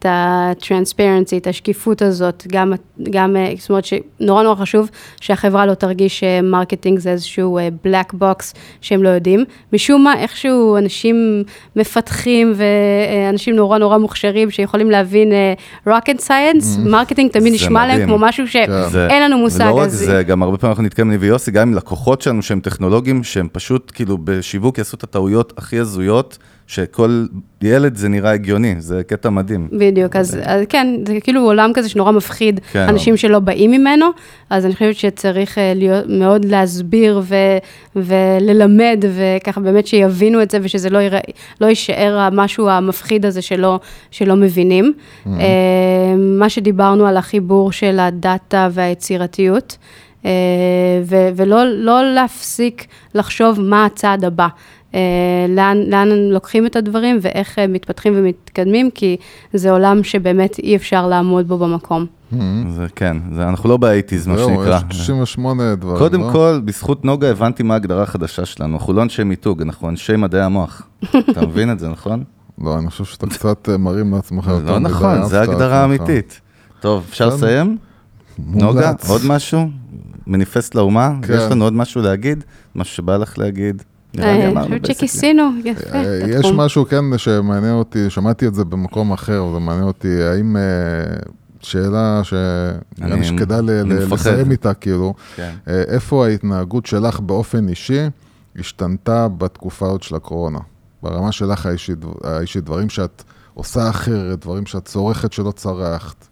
ה- transparency, את השקיפות הזאת, גם, גם, אה, זאת אומרת שנורא נורא חשוב שהחברה לא תרגיש ש marketing זה איזשהו אה, black box שהם לא יודעים. משום מה, איכשהו אנשים מפתחים ואנשים נורא נורא מוכשרים שיכולים להבין אה, rocket science, marketing תמיד נשמע להם מדהים. כמו משהו זה- שאין לנו מושג. ולא רק זה, גם הרבה פעמים אנחנו נתקעים אני ויוסי, גם עם לקוחות שלנו שהם טכנולוגים, שהם פשוט כאילו בשיווק יעשו את הטעויות הכי הזויות, שכל ילד זה נראה הגיוני, זה קטע מדהים. בדיוק, אז, אז כן, זה כאילו עולם כזה שנורא מפחיד כן. אנשים שלא באים ממנו, אז אני חושבת שצריך אה, להיות, מאוד להסביר ו, וללמד, וככה באמת שיבינו את זה, ושזה לא, יירא, לא יישאר המשהו המפחיד הזה שלא, שלא מבינים. Mm-hmm. מה שדיברנו על החיבור של הדאטה והיצירתיות. אה, ו- ולא לא להפסיק לחשוב מה הצעד הבא. אה, לאן, לאן לוקחים את הדברים ואיך אה, מתפתחים ומתקדמים, כי זה עולם שבאמת אי אפשר לעמוד בו במקום. זה כן, זה, אנחנו לא באייטיז, מה זהו, שנקרא. יש 98 דברים, קודם לא? כל, בזכות נוגה הבנתי מה ההגדרה החדשה שלנו. אנחנו לא אנשי מיתוג, אנחנו אנשי מדעי המוח. אתה מבין את זה, נכון? לא, אני חושב שאתה קצת אה, מרים לעצמך יותר לא מדי, נכון, אהבת זו הגדרה. אמיתית. טוב, אפשר. לסיים? נוגה, עוד משהו? מניפסט לאומה, כן. יש לנו עוד משהו להגיד, משהו שבא לך להגיד. נראה לי אה, אני אמרנו חושבת. שכיסינו, יפה. אה, יש. משהו כן שמעניין אותי, שמעתי את זה במקום אחר, זה מעניין אותי, האם אה, שאלה שנראה אני- לי שכדאי. לסיים איתה, כאילו, כן. אה, איפה ההתנהגות שלך באופן אישי השתנתה בתקופה עוד של הקורונה? ברמה שלך האישית, האישית דברים שאת עושה אחרת, דברים שאת צורכת שלא צרכת.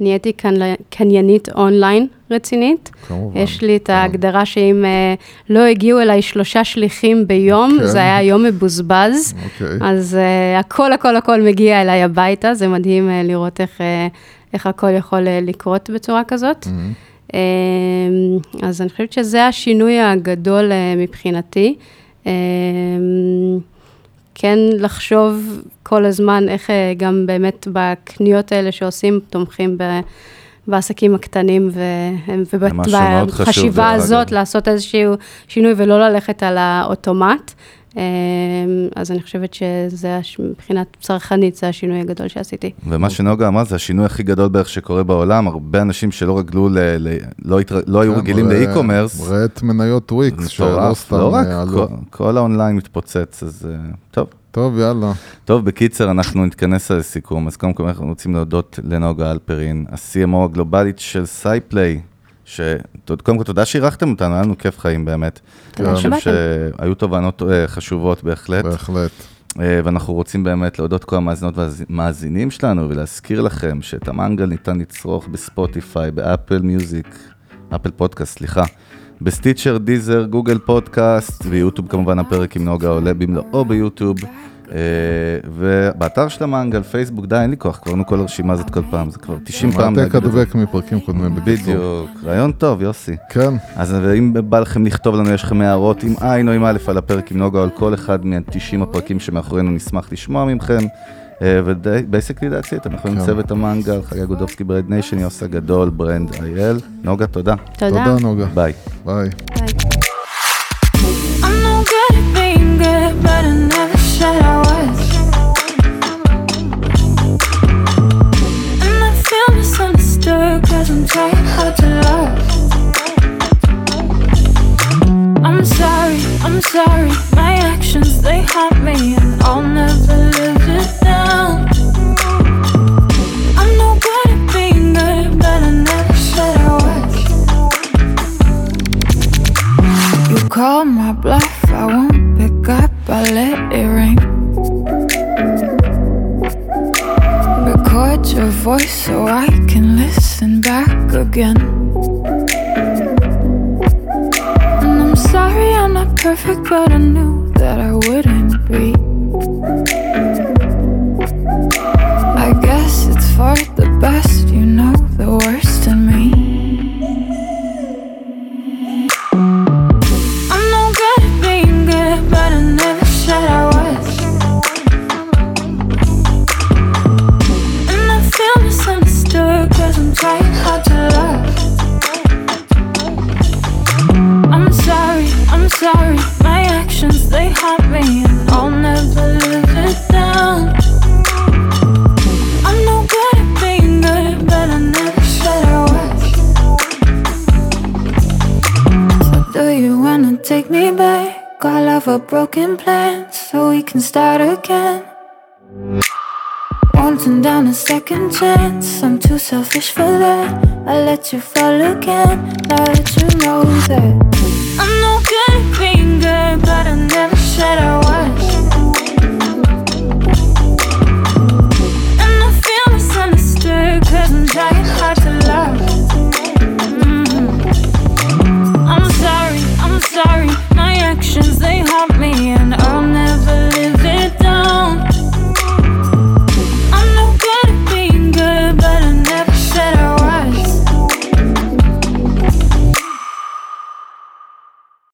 אמ, נהייתי קנ- קניינית אונליין רצינית. כמובן. יש לי את כן. ההגדרה שאם אה, לא הגיעו אליי שלושה שליחים ביום, כן. זה היה יום מבוזבז. אוקיי. אז uh, הכל הכל הכל מגיע אליי הביתה, זה מדהים uh, לראות איך, uh, איך הכל יכול uh, לקרות בצורה כזאת. מהמם. Um, אז אני חושבת שזה השינוי הגדול uh, מבחינתי. כן לחשוב כל הזמן איך uh, גם באמת בקניות האלה שעושים, תומכים ב... בעסקים הקטנים ובחשיבה הזאת אגב. לעשות איזשהו שינוי ולא ללכת על האוטומט. אמ, אז אני חושבת שזה, הש- מבחינת צרכנית, זה השינוי הגדול שעשיתי. ומה שנוגה אמרה, זה השינוי הכי גדול בערך שקורה בעולם, הרבה אנשים שלא רגלו, ל, ל, לא, התר, לא היו כן, רגילים ל e-commerce, ראה את מניות וויקס, שלא סתם לא רק, אה. כל, כל האונליין מתפוצץ, אז אה, טוב. טוב, יאללה. טוב, בקיצר, אנחנו נתכנס על סיכום. אז קודם כל אנחנו רוצים להודות לנוגה הלפרין, ה-CMO הגלובלית של SciPlay, שקודם כל תודה שאירחתם אותנו, היה לנו כיף חיים באמת. תודה אני חושב שבאתם. שהיו תובנות אה, חשובות בהחלט. בהחלט. אה, ואנחנו רוצים באמת להודות כל המאזינות והמאזינים שלנו ולהזכיר לכם שאת המנגל ניתן לצרוך בספוטיפיי, באפל מיוזיק, אפל פודקאסט, סליחה, בסטיצ'ר, דיזר, גוגל פודקאסט ויוטיוב כמובן הפרק עם נוגה עולה במלואו ביוטיוב. אה, ובאתר של המנגל, פייסבוק, די, אין לי כוח, קראנו כל הרשימה הזאת כל פעם, זה כבר 90 פעם. זה. הדבק מפרקים קודמים בקיצור. בדיוק, רעיון טוב, יוסי. כן, אז אם בא לכם לכתוב לנו, יש לכם הערות עם עין או עם א' על הפרק עם נוגה על כל אחד מה-90 הפרקים שמאחורינו, נשמח לשמוע מכם. ו basically that's it, אנחנו עם כן. המנגל, חגי גודובסקי Brand Nation, יוסי הגדול, ברנד אייל. נוגה, תודה. תודה. תודה נוגה. ביי. ביי. I'm hard to love. I'm sorry, I'm sorry, my actions they haunt me, and I'll never live it down. I'm but I never said was. You call my bluff, I won't pick up, I let it ring. Record your voice so I can listen again. And I'm sorry I'm not perfect, but I knew that I wouldn't